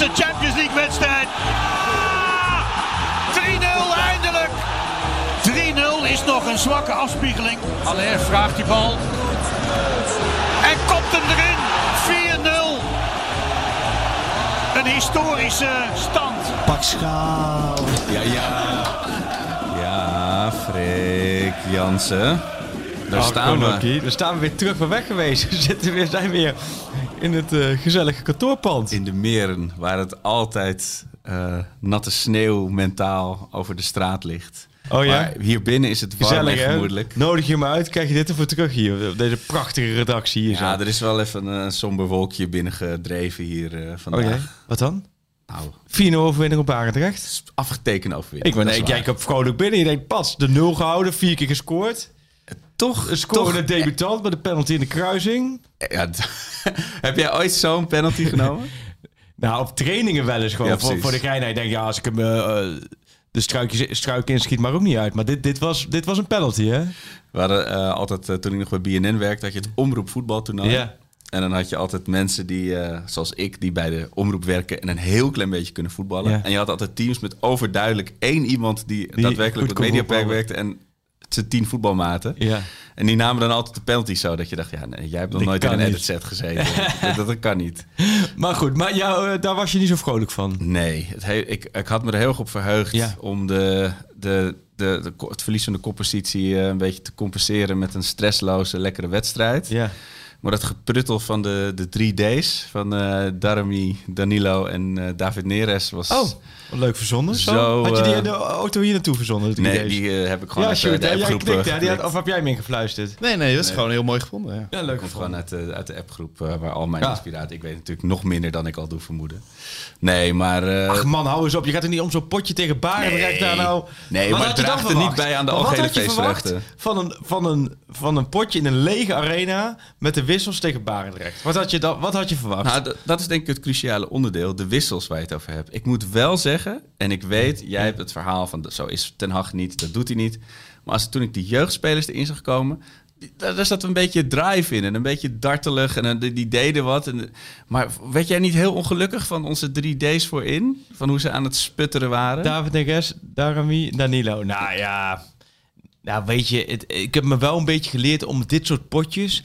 51ste Champions League wedstrijd. Ja! 3-0 eindelijk. 3-0 is nog een zwakke afspiegeling. Allaire vraagt die bal. En kopt hem erin. 4-0. Een historische stand. Pak schaal. Ja, ja. Ja, Freek Jansen. Daar staan we. Daar staan we weer terug van weg geweest. We zitten weer, zijn weer in het eh, gezellige kantoorpand. In de meren, waar het altijd eh, natte sneeuw mentaal over de straat ligt. Oh ja? Maar hier binnen is het warm Gezellig, en. Nodig je me uit, krijg je dit ervoor terug hier. op Deze prachtige redactie hier. Ja, zo. er is wel even een somber wolkje binnengedreven hier eh, vandaag. Oh ja? Wat dan? 4-0 Nou, overwinning op Barendrecht. afgetekend overwinning. Ik, ben, waar. kijk op vrolijk binnen. Je denkt, pas, de 0 gehouden, vier keer gescoord. Toch, Een toch- debutant met een penalty in de kruising. Ja, d- heb jij ooit zo'n penalty genomen? Nou, op trainingen wel eens gewoon. Ja, voor, de gein. Ik denk, ja, als ik hem eh, eh, de struikjes, struik inschiet, maar ook niet uit. Maar dit, dit, was, dit was een penalty, hè? We hadden eh, altijd, eh, toen ik nog bij BNN werkte, had je het omroep voetbaltoernooi. Ja. En dan had je altijd mensen die, eh, zoals ik, die bij de omroep werken en een heel klein beetje kunnen voetballen. Ja. En je had altijd teams met overduidelijk één iemand die, Die daadwerkelijk op het mediapark werkte en zijn tien voetbalmaten. Ja. En die namen dan altijd de penalty zo dat je dacht, ja, nee, jij hebt nog nooit in een edit set gezeten. dat, dat, kan niet. Maar goed, maar jou, eh, daar was je niet zo vrolijk van. Nee, het he- ik, ik had me er heel erg op verheugd Ja. om de, de, de, de, het verlies van de koppositie eh, een beetje te compenseren met een stressloze, lekkere wedstrijd. Ja. Maar dat gepruttel van de, de drie D's, van Darami, Danilo en David Neres, was... Oh, wat leuk verzonnen. Zo. Zo, had je die eh, de auto hier naartoe verzonnen? nee, idee's? die eh, heb ik gewoon ja, uit shoot, de appgroep knikt, eh? Die had-. Of heb jij hem ingefluisterd? Nee, nee, dat is gewoon heel mooi gevonden. Ja. Ja, leuk Komt gewoon uit de, uit de appgroep eh, waar al mijn Ja. inspiratie... Ik weet natuurlijk nog minder dan ik al doe vermoeden. Nee, maar... eh, Ach man, hou eens op. Je gaat er niet om zo'n potje tegen Barendrecht daar nou... Nee, Wat maar het draagt er niet bij aan de algehele had je verwacht feestrechten. Van een, van, een, van een potje in een lege arena met de wissels tegen Barendrecht. Wat had je, dan, wat had je verwacht? Nou, dat is denk ik het cruciale onderdeel, de wissels waar je het over hebt. Ik moet wel zeggen, en ik weet, jij hebt het verhaal van zo is Ten Hag niet, dat doet hij niet. Maar als toen ik die jeugdspelers erin zag komen, daar, daar zat een beetje drive in en een beetje dartelig en eh, die, die deden wat. En, maar werd jij niet heel ongelukkig van onze drie D's voorin? Van hoe ze aan het sputteren waren? David Neres, Darami, Danilo. Nou ja, nou weet je, het, ik heb me wel een beetje geleerd om dit soort potjes...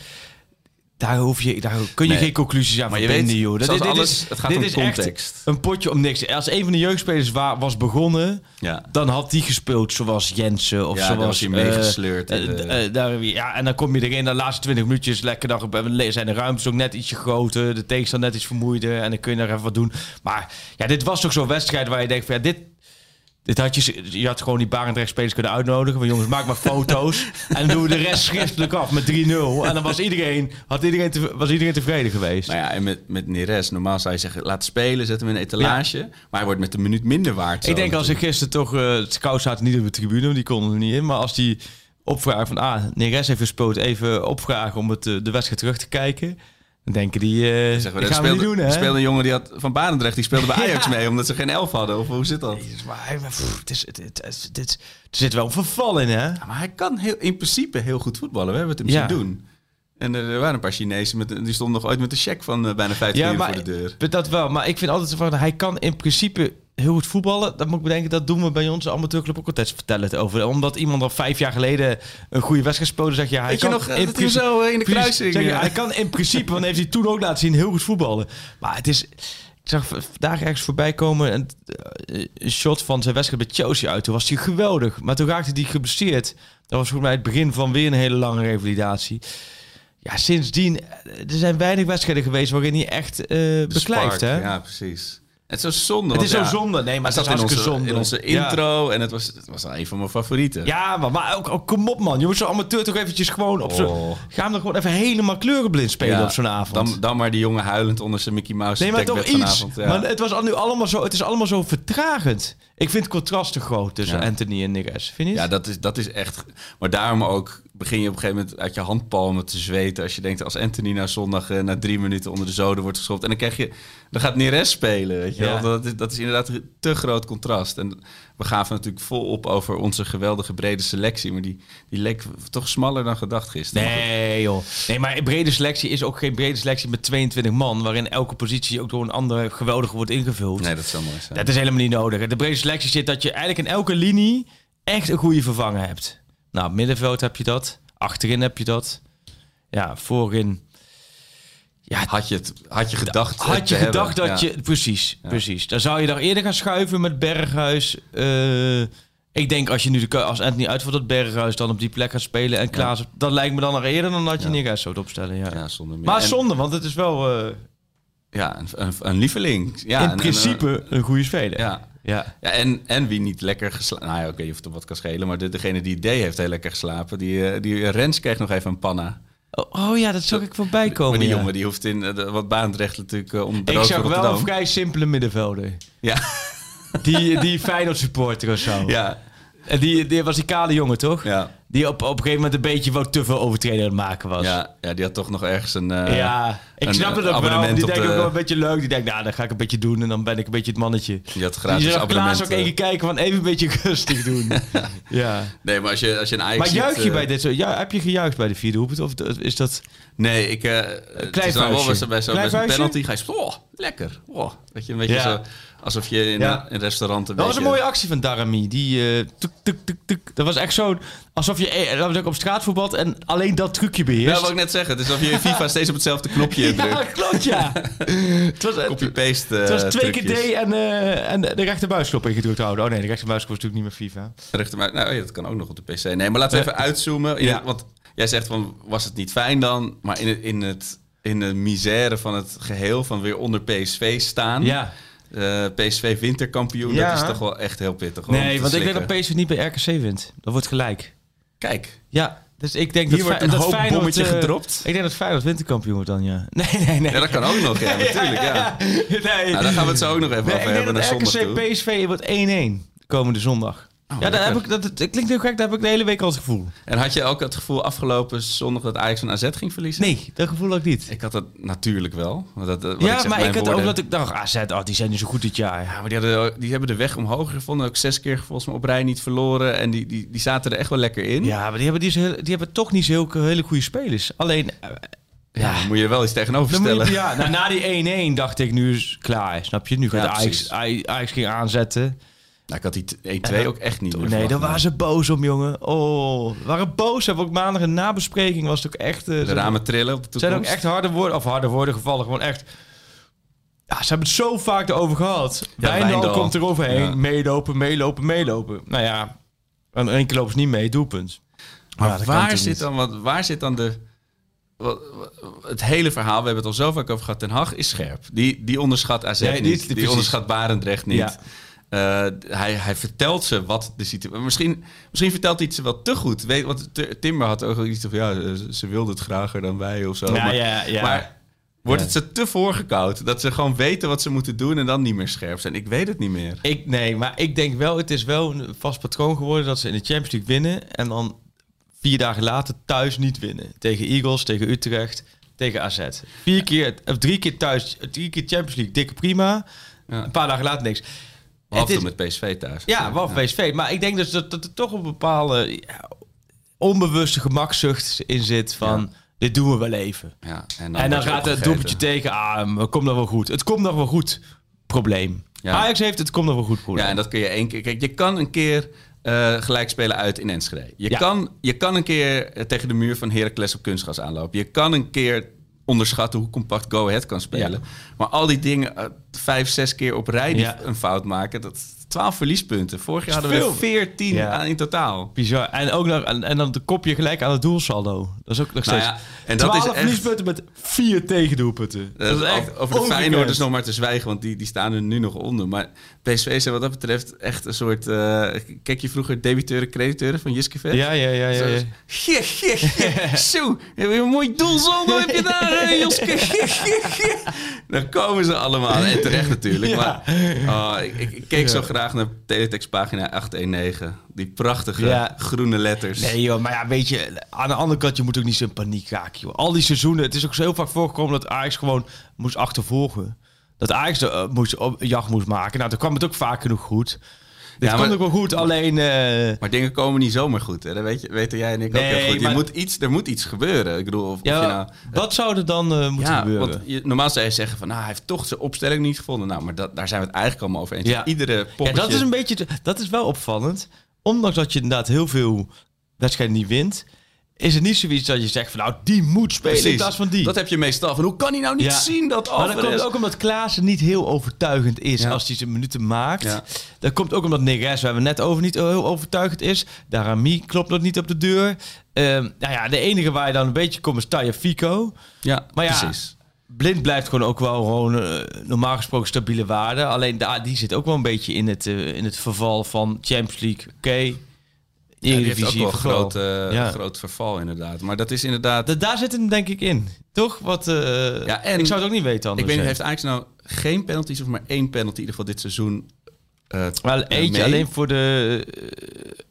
Daar, hoef je, daar kun je Nee. geen conclusies aan Maar je weet, joh. dit alles, is, het gaat dit om is echt context. een potje om niks. Als een van de jeugdspelers wa- was begonnen, Ja. dan had die gespeeld zoals Jensen of Ja, zoals... hij meegesleurd eh, eh, daar, ja, en dan kom je erin, de laatste 20 minuutjes lekker. Dan zijn de ruimtes ook net ietsje groter, de tegenstander net iets vermoeider en dan kun je nog even wat doen. Maar ja, dit was toch zo'n wedstrijd waar je denkt van ja, dit... Dit had je, je had gewoon die Barendrecht spelers kunnen uitnodigen. Van jongens, maak maar foto's. en dan doen we de rest schriftelijk af met 3-0. En dan was iedereen, had iedereen, te- was iedereen tevreden geweest. Nou ja, en met, met Neres, normaal zou je zeggen, laat spelen, zet hem in een etalage. Maar hij wordt met een minuut minder waard. zo Ik denk als ik gisteren toch... eh het zaten niet op de tribune, die konden er niet in. Maar als die opvragen van... Ah, Neres heeft gespeeld. Even opvragen om het, eh, de wedstrijd terug te kijken. Dan denken die... Zeggen we, dat er gaan we niet speelde, doen, hè? speelde een jongen die had, van Barendrecht, die speelde bij Ajax Ja. mee, omdat ze geen elf hadden. Of hoe zit dat? Jezus, maar hij, maar, pff, het is, het, het, het, het- er zit wel een verval in, hè? Ja, maar hij kan heel, in principe heel goed voetballen. We hebben het hem Ja. zien doen. En er, waren een paar Chinezen, met, die stonden nog ooit met een cheque van eh, bijna 15 Ja, maar voor de deur. dat wel. Maar ik vind altijd van... Hij kan in principe heel goed voetballen. Dat moet ik bedenken. Dat doen we bij onze amateurclub ook altijd vertellen het over. Omdat iemand al vijf jaar geleden een goede wedstrijd speelde, zeg je... Hij Weet je kan nog, eh, in dat hij principe- zo in de kruising... zeg je, eh, hij kan in principe, want heeft hij toen ook laten zien, heel goed voetballen. Maar het is... Ik zag vandaag ergens voorbij komen een, eh, een shot van zijn wedstrijd bij Chelsea uit. Toen was hij geweldig. Maar toen raakte hij geblesseerd. Dat was volgens mij het begin van weer een hele lange revalidatie. Ja, sindsdien, er zijn weinig wedstrijden geweest waarin hij echt eh de beklijft. spark, Hè? Ja, precies. Het is zo zonde. Het is zo ja, zonde. Nee, maar het is in onze, zonde. in onze Ja. intro en het was, het was een van mijn favorieten. Ja, maar, maar ook, ook kom op man. Je moet zo'n amateur toch eventjes gewoon op zo'n... Oh. Ga hem dan gewoon even helemaal kleurenblind spelen Ja, op zo'n avond. Dan, dan maar die jongen huilend onder zijn Mickey Mouse nee, maar toch iets. vanavond. Maar het, was al nu allemaal zo, het is allemaal zo vertragend. Ik vind het contrast te groot tussen Ja. Anthony en Neres. Vind je Ja, dat is, dat is echt. Maar daarom ook begin je op een gegeven moment uit je handpalmen te zweten. Als je denkt, als Anthony na zondag eh, na drie minuten onder de zoden wordt geschopt. En dan krijg je. Dan gaat Neres spelen. Weet je Ja. wel? Dat, is, dat is inderdaad te groot contrast. En we gaven natuurlijk vol op over onze geweldige brede selectie. Maar die, die leek toch smaller dan gedacht gisteren. Nee, joh. Nee, maar brede selectie is ook geen brede selectie met 22 man... waarin elke positie ook door een ander geweldige wordt ingevuld. Nee, dat zou mooi zijn. Dat is helemaal niet nodig. De brede selectie zit dat je eigenlijk in elke linie echt een goede vervanger hebt. Nou, middenveld heb je dat. Achterin heb je dat. Ja, voorin. Ja, Had je, het, had je gedacht. het had je gedacht hebben? dat Ja. je... Precies, precies. Dan zou je daar eerder gaan schuiven met Berghuis. Eh, ik denk als je nu de, als Anthony uitvalt dat Berghuis dan op die plek gaat spelen en Klaas... Dat lijkt me dan nog eerder dan dat je. Neres zou opstellen. Ja. Ja, zonder meer. Maar En- zonde, want het is wel eh, Ja, een, een, een lieveling. Ja, in en- en- principe een goede speler. ja. Ja. Ja, en, en wie niet lekker geslapen... Nou ja, oké, of het wat kan schelen. Maar de, degene die D heeft heel lekker geslapen. Die, eh, die Rens kreeg nog even een panna. Oh, oh ja, dat zag ik voorbij komen. maar die ja. jongen die hoeft in eh, de- wat baandrecht natuurlijk eh, om de Ik zag wel een vrij simpele middenvelder. Ja, Die, die Feyenoord supporter of zo. ja, En die, die was die kale jongen, toch? ja, Die op, op een gegeven moment een beetje wat te veel overtreden aan het maken was. ja, ja, die had toch nog ergens een... eh, Ja, ik een snap het ook wel. Die denkt de- ook wel een beetje leuk. Die denkt, nou, dan ga ik een beetje doen en dan ben ik een beetje het mannetje. Die had Die gratis Klaas abonnement. ook eh. kijken van even een beetje rustig doen. ja. Nee, maar als je, als je een Ajax Maar juich je eh, bij dit zo? Ja, heb je gejuicht bij de vierde hoepet? Of is dat... Nee, ik... het klein is dan wel bij zo'n penalty ga je... Oh, lekker. Oh, weet je, een beetje Ja. zo... Alsof je in Ja. een, restaurant een Dat was een mooie actie van Darami. Die eh, tuk, tuk, tuk, tuk. Dat was echt zo... Alsof je eh, dat was ook op straat voetbalt en alleen dat trucje beheerst. dat wil ik net zeggen. Het is alsof je in FIFA steeds op hetzelfde knopje drukt. Ja, klopt, ja. het was, het, Copy-paste het was eh, twee keer. D en, eh, en de rechterbuisknop ingedrukt houden. Oh nee, de rechterbuisknop was natuurlijk niet meer FIFA. Rechtermuis. Nou dat kan ook nog op de PC. Nee, maar laten we even uitzoomen. Ja. want jij zegt van, was het niet fijn dan? Maar in, het, in, het, in de misère van het geheel van weer onder PSV staan. Ja. Eh, PSV winterkampioen, Ja. dat is toch wel echt heel pittig. Nee, want ik denk dat PSV niet bij RKC wint. Dat wordt gelijk. Kijk, Ja, dus ik denk hier dat wordt een dat hoop Feyenoord, bommetje eh, gedropt. Ik denk dat Feyenoord winterkampioen wordt dan, ja. Nee, nee, nee. Ja, dat kan ook nog, ja, natuurlijk. Ja. nee. Nou, daar gaan we het zo ook nog even Nee, over ik denk hebben naar dat zondag. RKC PSV wordt 1-1 komende zondag. Ja, daar lekker. heb ik, dat, het klinkt heel gek, daar heb ik de hele week al het gevoel. En had je ook het gevoel afgelopen zondag dat Ajax van AZ ging verliezen? Nee, dat gevoel had ik niet. Ik had dat natuurlijk wel. Dat, ja, zeg, maar ik had ook dat ik dacht, AZ, oh, die zijn nu zo goed dit jaar. Ja, maar die, hadden, die hebben de weg omhoog gevonden. Ook zes keer volgens mij op rij niet verloren. En die, die, die zaten er echt wel lekker in. Ja, maar die hebben, die, heel- die hebben toch niet zo hele goede spelers. Alleen, eh, Ja, dan moet je er wel iets tegenover dan moet stellen. je- ja, nou, na die 1-1 dacht ik, nu is klaar. Snap je? Nu gaat Ja. Ajax, Ajax ging aanzetten. Nou, ik had die t- 1-2 ook echt niet meer Nee, daar waren ze boos om, jongen. Oh, we waren boos. Hebben ook maandag een nabespreking. Was het ook echt... eh, De ramen trillen op de toekomst. zijn ook echt harde woorden, of harde woorden gevallen. Gewoon echt... Ja, ze hebben het zo vaak erover gehad. Ja, Wijndal, komt er overheen. Ja. Meelopen, meelopen, meelopen. Nou ja, en één keer lopen ze niet mee. Doelpunt. Maar Ja, waar, zit niet? dan, wat, waar zit dan de... wat- wat- het hele verhaal, we hebben het al zo vaak over gehad. Ten Hag is scherp. Die, die onderschat AZ Nee, niet. Die, precies. onderschat Barendrecht niet. Ja. Eh, hij, hij vertelt ze wat de situatie... Misschien, misschien vertelt hij het ze wel te goed. Weet, want Timber had ook iets van... Ja, ze, ze wilde het grager dan wij of zo. Ja, maar, ja, ja. maar wordt het ze te voorgekoud? Dat ze gewoon weten wat ze moeten doen en dan niet meer scherp zijn? Ik weet het niet meer. Ik, nee, maar ik denk wel, het is wel een vast patroon geworden dat ze in de Champions League winnen en dan vier dagen later thuis niet winnen. Tegen Eagles, tegen Utrecht, tegen AZ. Vier keer, of drie keer thuis, drie keer Champions League, dikke prima. Een paar dagen later niks. Behalve is- met PSV thuis. Ja, wel PSV. Maar ik denk dus dat, dat er toch een bepaalde ja, onbewuste gemakzucht in zit van... Dit doen we wel even. Ja, En dan, word je gaat het doelpuntje tegen. Ah, het komt nog wel goed. Het komt nog wel goed. Probleem. Ja. Ajax heeft het komt nog wel goed. Probleem. Ja, en dat kun je één keer. Kijk, je kan een keer eh, gelijk spelen uit in Enschede. Je, Ja. kan, je kan een keer eh, tegen de muur van Heracles op kunstgras aanlopen. Je kan een keer onderschatten hoe compact Go Ahead kan spelen. Ja. Maar al die dingen, eh, vijf, zes keer op rij die Ja. een fout maken, dat, 12 verliespunten. Vorig jaar Is hadden we er veel. 14 Ja. aan in totaal. Bizar. En ook nog, en, en dan de kopje gelijk aan het doelsaldo. Dat is ook nog Nou steeds. ja, en dat 12 is echt- verliespunten met vier tegendoelpunten. Dat is echt over de ongekend. Feyenoorders nog maar te zwijgen, want die, die staan er nu nog onder. Maar PSV is wat dat betreft echt een soort... eh, kijk je vroeger debiteuren, crediteuren van Jiske Vet? Ja, ja, ja. ja, Zo, ja. Zo, heb je een mooi doelsaldo heb je daar, hè, Joske. Dan komen ze allemaal. En terecht natuurlijk. Ja. Maar oh, ik, ik, ik keek zo graag naar Teletext pagina 819. Die prachtige Ja. groene letters. Nee joh, maar ja, weet je, aan de andere kant, je moet ook niet zo in paniek raken, joh. Al die seizoenen, het is ook zo heel vaak voorgekomen dat Ajax gewoon moest achtervolgen. Dat Ajax de, eh, moest, op, jacht moest maken. Nou, dan kwam het ook vaak genoeg goed. Dit Ja, komt maar- ook wel goed, alleen... eh, Maar dingen komen niet zomaar goed. Hè? Dat weet je, weten jij en ik ook Nee, heel goed. Je maar- moet iets, er moet iets gebeuren. Ik bedoel, of, of je nou... wat zou er dan eh, moeten Ja, gebeuren? want je, normaal zou je zeggen van... Nou, hij heeft toch zijn opstelling niet gevonden. Nou, maar dat, daar zijn we het eigenlijk allemaal over eens. Ja. Iedere Ja, poppetje... dat is een beetje, dat is wel opvallend. Ondanks dat je inderdaad heel veel wedstrijden niet wint, is het niet zoiets dat je zegt van nou, die moet spelen in Precies. plaats van die. Dat heb je meestal. Van, hoe kan hij nou niet Ja. zien dat maar dat komt ook omdat Klaassen niet heel overtuigend is Ja. als hij zijn minuten maakt. Ja. Dat komt ook omdat Neres, waar we net over, niet heel overtuigend is. Darami klopt nog niet op de deur. Ehm, nou ja, de enige waar je dan een beetje komt is Taya Fico. Ja, Maar ja, precies. Blind blijft gewoon ook wel gewoon eh, normaal gesproken stabiele waarde. Alleen daar, die zit ook wel een beetje in het, eh, in het verval van Champions League. Oké, Ja, die heeft ook Eredivisie wel een verval. groot, eh, Ja. groot verval inderdaad. Maar dat is inderdaad... Da- daar zit hem denk ik in. Toch? Wat, eh, Ja, en- ik zou het ook niet weten ik anders. weet niet, heeft Ajax nou geen penalties of maar één penalty in ieder geval dit seizoen? eh, Wel eentje mee? alleen voor de...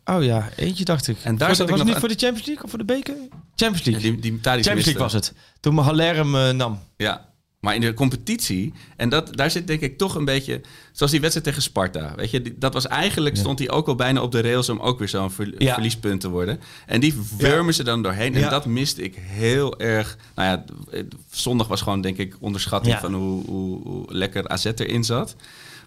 oh ja, eentje dacht ik. En daar Voor- zat ik was nog het niet aan- voor de Champions League of voor de beker? Champions Ja, League. die, die Champions League was het. Toen Haller hem nam. Ja, maar in de competitie, en dat, daar zit denk ik toch een beetje, zoals die wedstrijd tegen Sparta. Weet je, die- dat was eigenlijk, stond hij ook al bijna op de rails om ook weer zo'n ver- Ja. verliespunt te worden. En die wurmen ze dan doorheen. En dat miste ik heel erg. Nou ja, zondag was gewoon denk ik onderschatting van hoe, hoe, hoe lekker AZ erin zat.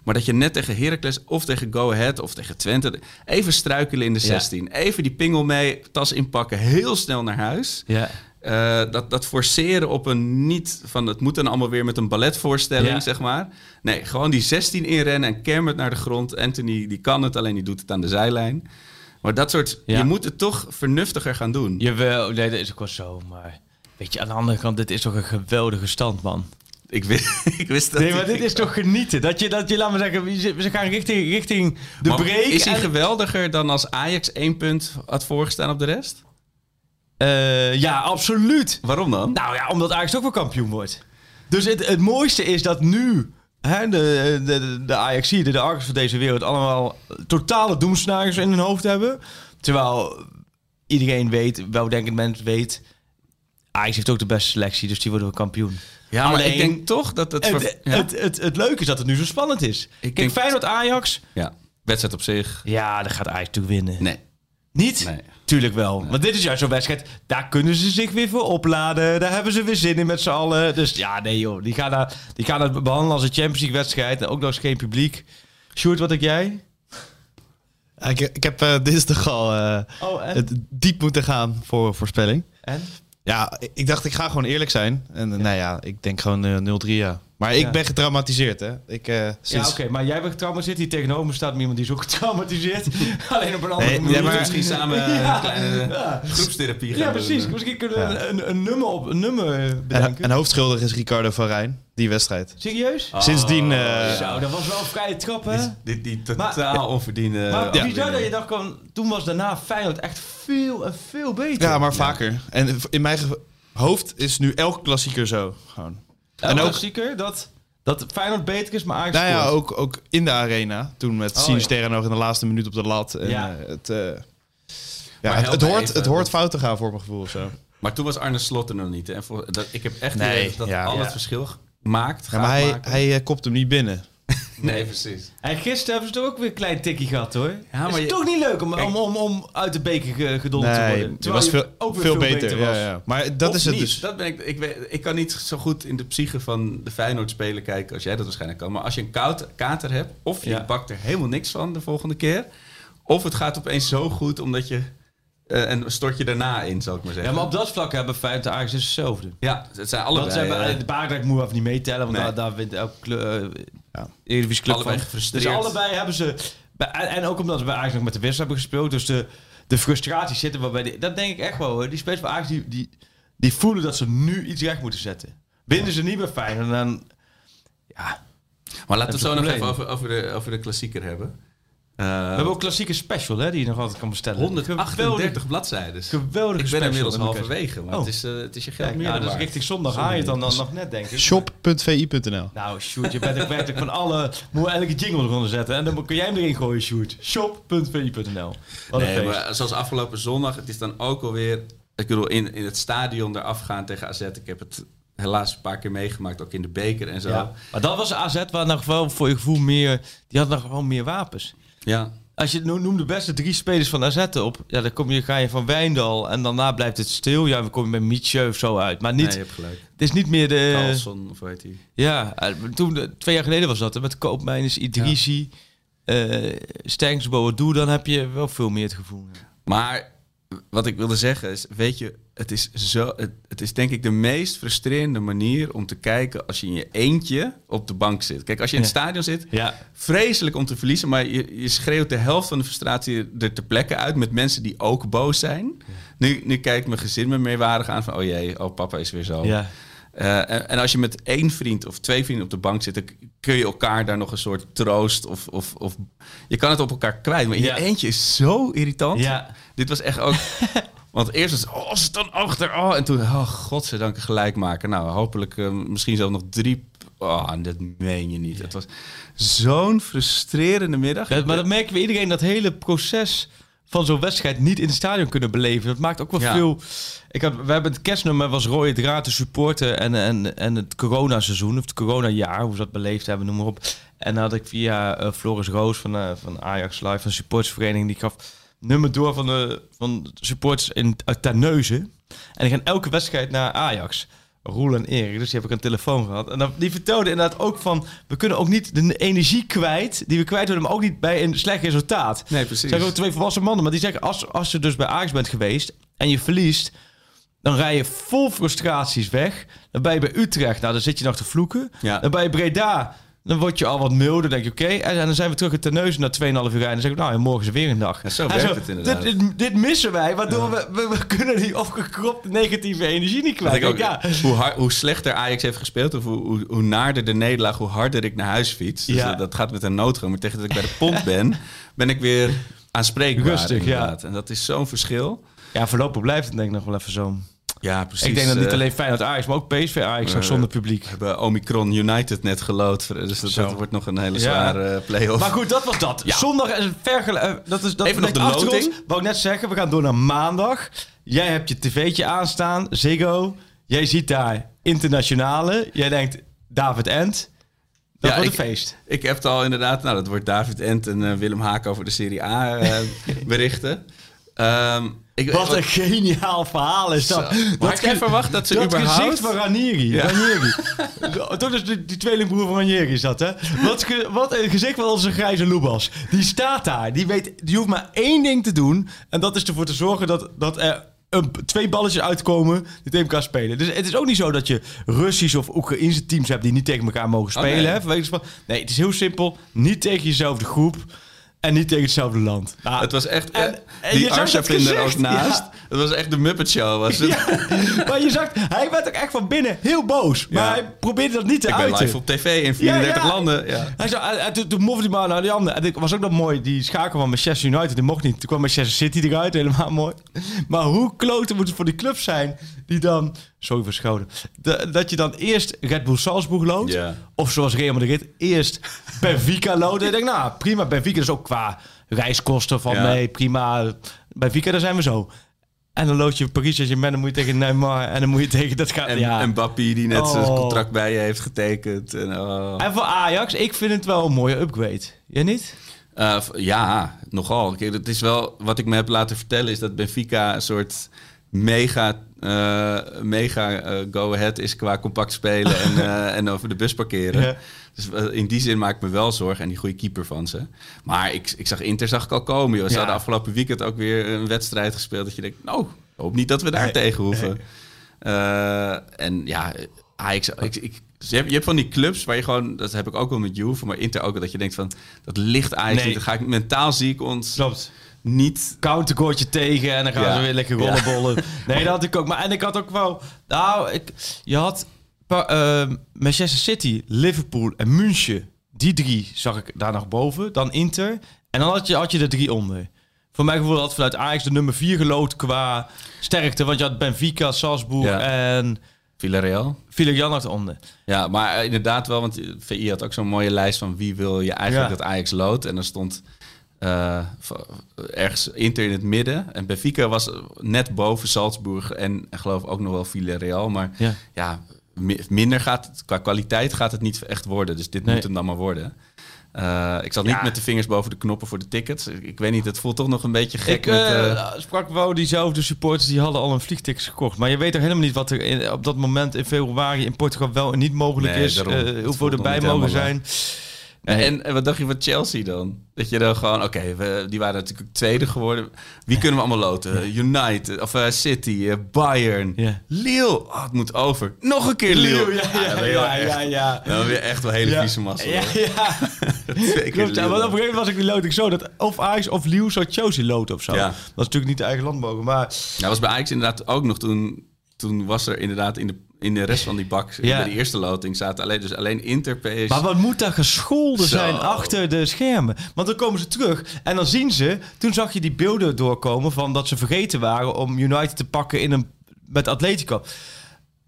Maar dat je net tegen Heracles of tegen Go Ahead of tegen Twente... even struikelen in de Ja. 16. Even die pingel mee, tas inpakken, heel snel naar huis. Ja. Eh, dat, dat forceren op een niet van het moet dan allemaal weer met een balletvoorstelling, Ja. zeg maar. Nee, gewoon die 16 inrennen en Kermit naar de grond. Anthony die kan het, alleen die doet het aan de zijlijn. Maar dat soort, Ja. je moet het toch vernuftiger gaan doen. Jawel, nee, dat is ook wel zo. Maar weet je, aan de andere kant, dit is toch een geweldige stand, man. Ik, wist, ik wist dat Nee, maar dit is toch genieten. Dat je, dat je laat maar zeggen, we ze gaan richting, richting de Maar break. Is hij en- geweldiger dan als Ajax één punt had voorgestaan op de rest? Eh, ja, absoluut. Waarom dan? Nou ja, omdat Ajax ook wel kampioen wordt. Dus het, het mooiste is dat nu hè, de, de, de, Ajax, de, de Argos van deze wereld, allemaal totale doemscenario's in hun hoofd hebben. Terwijl iedereen weet, weldenkend mens weet, Ajax heeft ook de beste selectie, dus die worden wel kampioen. ja, maar alleen- ik denk toch dat het... Het, ja. het, het, het leuke is dat het nu zo spannend is. Kijk, denk- Feyenoord-Ajax, ja, wedstrijd op zich. ja, dan gaat Ajax natuurlijk winnen. Nee. Niet? Nee. Tuurlijk wel. Want dit is juist zo'n wedstrijd. Daar kunnen ze zich weer voor opladen. Daar hebben ze weer zin in met z'n allen. Dus ja, nee joh. Die gaan, daar, die gaan het behandelen als een Champions League wedstrijd. En ook nog eens geen publiek. Sjoerd, wat denk jij? Ik, ik heb eh, dinsdag al Oh, het diep moeten gaan voor voorspelling. en? Ja, ik- ik dacht ik ga gewoon eerlijk zijn. En nou ja, ik denk gewoon eh, 0-3 ja. Maar ik Ja. ben getraumatiseerd hè. Ik, eh, Ja, oké. Maar jij bent getraumatiseerd. Hier tegenover me staat iemand die is ook getraumatiseerd. Alleen op een andere Nee, manier. ja, maar- Misschien samen Ja. een kleine Ja. groepstherapie gaan Ja, doen. precies. Misschien kunnen we Ja. een, een, nummer op een nummer en, bedenken. en hoofdschuldig is Ricardo van Rijn, die wedstrijd. Serieus? Sindsdien... eh, Zo, dat was wel een vrije trap, hè? Die, die Maar- totaal onverdiende... Maar bizar dat je dacht, gewoon, toen was daarna Feyenoord echt veel en veel beter. Ja, maar vaker. En in mijn hoofd is nu elke klassieker zo. Gewoon. En En ook zeker dat, dat Feyenoord beter is, maar Ajax Nou ja, ook, ook in de arena. Toen met Oh, Sinisterra nog in de laatste minuut op de lat. En, Ja. eh, het, eh, ja, het, hoort, even. het hoort fout te gaan voor mijn gevoel of zo. Maar toen was Arne Slot er nog niet. hè. En voor, dat, ik heb echt Nee, dat ja. al Ja. het verschil maakt. Ja, maar hij, maken. hij eh, kopt hem niet binnen. Nee, precies. En gisteren hebben ze toch ook weer een klein tikkie gehad, hoor. Ja, is maar je- toch niet leuk om, om, om, om uit de beker ge- gedonderd te Nee, worden. het Terwijl was je veel, ook weer veel beter. was. ja, ja. Maar dat Of is het niet. dus. Dat ben ik, ik, weet, ik kan niet zo goed in de psyche van de Feyenoord-speler kijken als jij dat waarschijnlijk kan. Maar als je een koud, kater hebt, of je Ja. bakt er helemaal niks van de volgende keer. Of het gaat opeens zo goed omdat je... eh, en stort je daarna in, zal ik maar Ja, zeggen. maar op dat vlak hebben Feyenoord en Ajax dus hetzelfde. Ja, het zijn Want allebei... ze hebben, eh, de Baardijk moet even niet meetellen, want Nee. daar, daar wint elke uh, Ja. Eredivisie club Allebei van. gefrustreerd. Dus allebei hebben ze En, ook omdat we eigenlijk nog met de wissel hebben gespeeld. Dus de, de frustratie zit er wel bij. Die, dat denk ik echt wel. Hoor. Die spelers van Ajax die, die, die voelen dat ze nu iets recht moeten zetten. Winnen ze niet meer fijn. En dan... Ja, Maar laten we het zo nog even over, de, over de klassieker hebben. Eh, we hebben ook klassieke special hè, die je nog altijd kan bestellen. 138 bladzijden. Geweldige Ik ben inmiddels halverwege, maar Oh. het, is, eh, het is je geld meer ja, dan dus richting zondag haal je het dan, dan nog net, denk ik. Shop.vi.nl Nou, Sjoerd, je bent ook werkelijk van alle... Moet elke jingle eronder zetten. En dan kun jij hem erin gooien, Sjoerd. Shop.vi.nl Nee, maar zoals afgelopen zondag, het is dan ook alweer... Ik bedoel, in, in het stadion eraf gaan tegen AZ. Ik heb het helaas een paar keer meegemaakt, ook in de beker en zo. Ja. Maar dat was AZ waar nog wel voor je gevoel meer... Die had nog gewoon meer wapens. Als je no- noemt de beste drie spelers van AZ op... Ja, dan kom je, ga je van Wijndal en daarna blijft het stil. Ja, we komen bij Mietje of zo uit. Maar niet, Nee, je hebt gelijk. het is niet meer de... Carlson, of heet hij? Ja, eh, toen, twee jaar geleden was dat. hè, Met Koopmeiners, Idrisi, Stenks, Boadu. Dan heb je wel veel meer het gevoel. Maar wat ik wilde zeggen is, weet je, het is, zo, het, het is denk ik de meest frustrerende manier om te kijken als je in je eentje op de bank zit. Kijk, als je in het Ja. stadion zit, Ja, vreselijk om te verliezen, maar je, je schreeuwt de helft van de frustratie er ter plekke uit met mensen die ook boos zijn. Nu, nu kijkt mijn gezin me meewarig aan van, oh jee, oh papa is weer zo. ja. Eh, en, en als je met één vriend of twee vrienden op de bank zit, dan kun je elkaar daar nog een soort troost of, of, of je kan het op elkaar kwijt. Maar in Ja. je eentje is zo irritant. Ja. Dit was echt ook. Want eerst was het, oh, ze dan achter. Oh, en toen, oh, godzijdank gelijk maken. Nou, hopelijk eh, misschien zelfs nog drie. Oh, dat meen je niet. Het was zo'n frustrerende middag. Maar dat merken we iedereen dat hele proces van zo'n wedstrijd niet in het stadion kunnen beleven. Dat maakt ook wel Ja. veel. Ik had, we hebben het kerstnummer was rode draad te supporten en, en, en het coronaseizoen of het coronajaar, hoe ze dat beleefd hebben, noem maar op. En dan had ik via eh, Floris Roos van, eh, van Ajax Live, een supportersvereniging, die gaf nummer door van de, van supporters in uit Terneuzen. En die gaan elke wedstrijd naar Ajax. Roel en Erik, dus die heb ik de telefoon gehad. En dan, die vertelden inderdaad ook van... we kunnen ook niet de energie kwijt... die we kwijt willen, maar ook niet bij een slecht resultaat. Nee, precies. zijn ook twee volwassen mannen, maar die zeggen... als, als je dus bij Ajax bent geweest en je verliest... dan rij je vol frustraties weg. Dan ben je bij Utrecht, nou dan zit je nog te vloeken. Ja. Dan ben je Breda... Dan word je al wat milder, denk je oké. En, en dan zijn we terug in Terneuzen na 2,5 uur rijden. En dan zeg ik, nou, ja, morgen is er weer een dag. Ja, zo En werkt het inderdaad. Dit, dit, dit missen wij, waardoor we, we, we kunnen die opgekropte negatieve energie niet kwijt. ook, ja. hoe, hard, hoe slechter Ajax heeft gespeeld, of hoe, hoe, hoe naarder de nederlaag, hoe harder ik naar huis fiets. Dus Ja. dat, dat gaat met een noodgang. Maar tegen dat ik bij de pont ben, ben ik weer aanspreekbaar. Rustig, ja. En dat is zo'n verschil. ja, voorlopig blijft het denk ik nog wel even zo. Ja, precies. ik denk dat niet eh, alleen Feyenoord Ajax, maar ook PSV Ajax eh, zonder publiek. We hebben Omicron United net gelood. Dus dat, wordt nog een hele zware eh, play-off. Maar goed, dat was dat. Zondag is eh, dat is, dat Even nog de loting. ons. Wou ik net zeggen, we gaan door naar maandag. Jij hebt je tv'tje aanstaan, Ziggo. Jij ziet daar internationale. Jij denkt, David Ent. Dat Ja, wordt ik- een feest. Ik heb het al inderdaad, nou dat wordt David Ent en eh, Willem Haak over de Serie A eh, berichten. Ehm, ik, Wat een geniaal verhaal is dat. Zo. Dat had jij verwacht dat ze dat überhaupt- gezicht van Ranieri. Ja. Ranieri. Toch is die, die tweelingbroer van Ranieri dat, hè? Wat, wat een gezicht van onze grijze Loebas. Die staat daar. Die, weet, die hoeft maar één ding te doen. En dat is ervoor te zorgen dat, dat er een, twee balletjes uitkomen die tegen elkaar spelen. Dus het is ook niet zo dat je Russische of Oekraïnse teams hebt die niet tegen elkaar mogen Oh, spelen. nee. hè, nee, het is heel simpel. Niet tegen jezelfde groep. En niet tegen hetzelfde land. Nou, Het was echt, En- eh, die gezicht, naast. Het was echt de Muppet Show. Was het. Ja, maar je zag, hij werd ook echt van binnen heel boos. Maar Ja. hij probeerde dat niet te Ik ben uiten. live op tv in 34 Ja, landen. Ja. Hij zei, en- en toen, toen mofte hij maar naar die andere. En het was ook nog mooi, die schakel van Manchester United, die mocht niet. Toen kwam Manchester City eruit, helemaal mooi. Maar hoe kloten moet het voor die club zijn, die dan... Sorry voor schouden. Dat je dan eerst Red Bull Salzburg loodt. Ja. Of zoals Real Madrid, eerst Benfica loodt. En ik denk, nou, prima, Benfica is ook qua reiskosten van mee, prima. Benfica, daar zijn we zo. En dan lood je Paris Saint-Germain, dan moet je tegen Neymar en dan moet je tegen... Dat gaat, En, ja. en Bappie die net zijn Oh. contract bij je heeft getekend. En, oh. En voor Ajax, ik vind het wel een mooie upgrade. Jij niet? Eh, ja, nogal. Kijk, het is wel, wat ik me heb laten vertellen is dat Benfica een soort mega, eh, mega eh, go-ahead is qua compact spelen en, eh, en over de bus parkeren. Ja. Dus in die zin maak ik me wel zorgen en die goede keeper van ze. Maar ik, ik zag Inter zag ik al komen. Joh. Ze Ja. hadden afgelopen weekend ook weer een wedstrijd gespeeld dat je denkt, nou, hoop niet dat we daar Nee. tegen hoeven. En ja, Ajax, ik, ik, Dus je hebt, je hebt van die clubs waar je gewoon, dat heb ik ook wel met Juve, maar Inter ook, dat je denkt van, dat ligt eigenlijk Nee. niet. Dan ga ik mentaal zie ik ons Klopt. Niet... countercourtje tegen en dan gaan Ja. ze weer lekker rollenbollen. Nee, dat had ik ook. Maar en ik had ook wel... Nou, ik, je had pa- eh, Manchester City, Liverpool en München. Die drie zag ik daar nog boven. Dan Inter. En dan had je, had je er drie onder. Voor mijn gevoel had vanuit Ajax de nummer vier gelood qua sterkte. Want je had Benfica, Salzburg Ja. en Villarreal. Villarreal nog eronder. Ja, maar inderdaad wel, want VI had ook zo'n mooie lijst van wie wil je eigenlijk Ja. dat Ajax loodt. En er stond eh, ergens Inter in het midden. En Benfica was net boven Salzburg en ik geloof ook nog wel Villarreal. Maar Ja. ja, mi- minder gaat het, qua kwaliteit gaat het niet echt worden. Dus dit Nee. moet hem dan maar worden. Eh, ik zat niet met de vingers boven de knoppen voor de tickets. Ik, ik weet niet, het voelt toch nog een beetje gek. Ik met, eh, sprak wel diezelfde supporters die hadden al een vliegticket gekocht. Maar je weet toch helemaal niet wat er in, op dat moment in februari in Portugal wel en niet mogelijk Nee, is. eh, hoeveel erbij mogen helemaal En, en wat dacht je van Chelsea dan? Dat je dan gewoon, oké, die waren natuurlijk tweede geworden. Wie kunnen we allemaal loten? United, of eh, City, eh, Bayern, Ja. Lille. Oh, het moet over. Nog een keer Lille. ja, ja, wel ja, echt- ja, ja. Dan je echt wel hele Ja. vieze massa. Ja, ja. Klopt, ja, Lille. want op een gegeven moment was ik die loting zo dat of Ajax of Lille zou Chelsea loten of zo. Ja. Dat is natuurlijk niet de eigen land mogen, maar Ja, was bij Ajax inderdaad ook nog toen. Toen was er inderdaad in de, in de rest van die bak, Ja. bij de eerste loting, zaten alleen, dus alleen Inter, PS. Maar wat moet daar gescholden Zo. zijn achter de schermen? Want dan komen ze terug en dan zien ze... Toen zag je die beelden doorkomen van dat ze vergeten waren om United te pakken in een, met Atletico.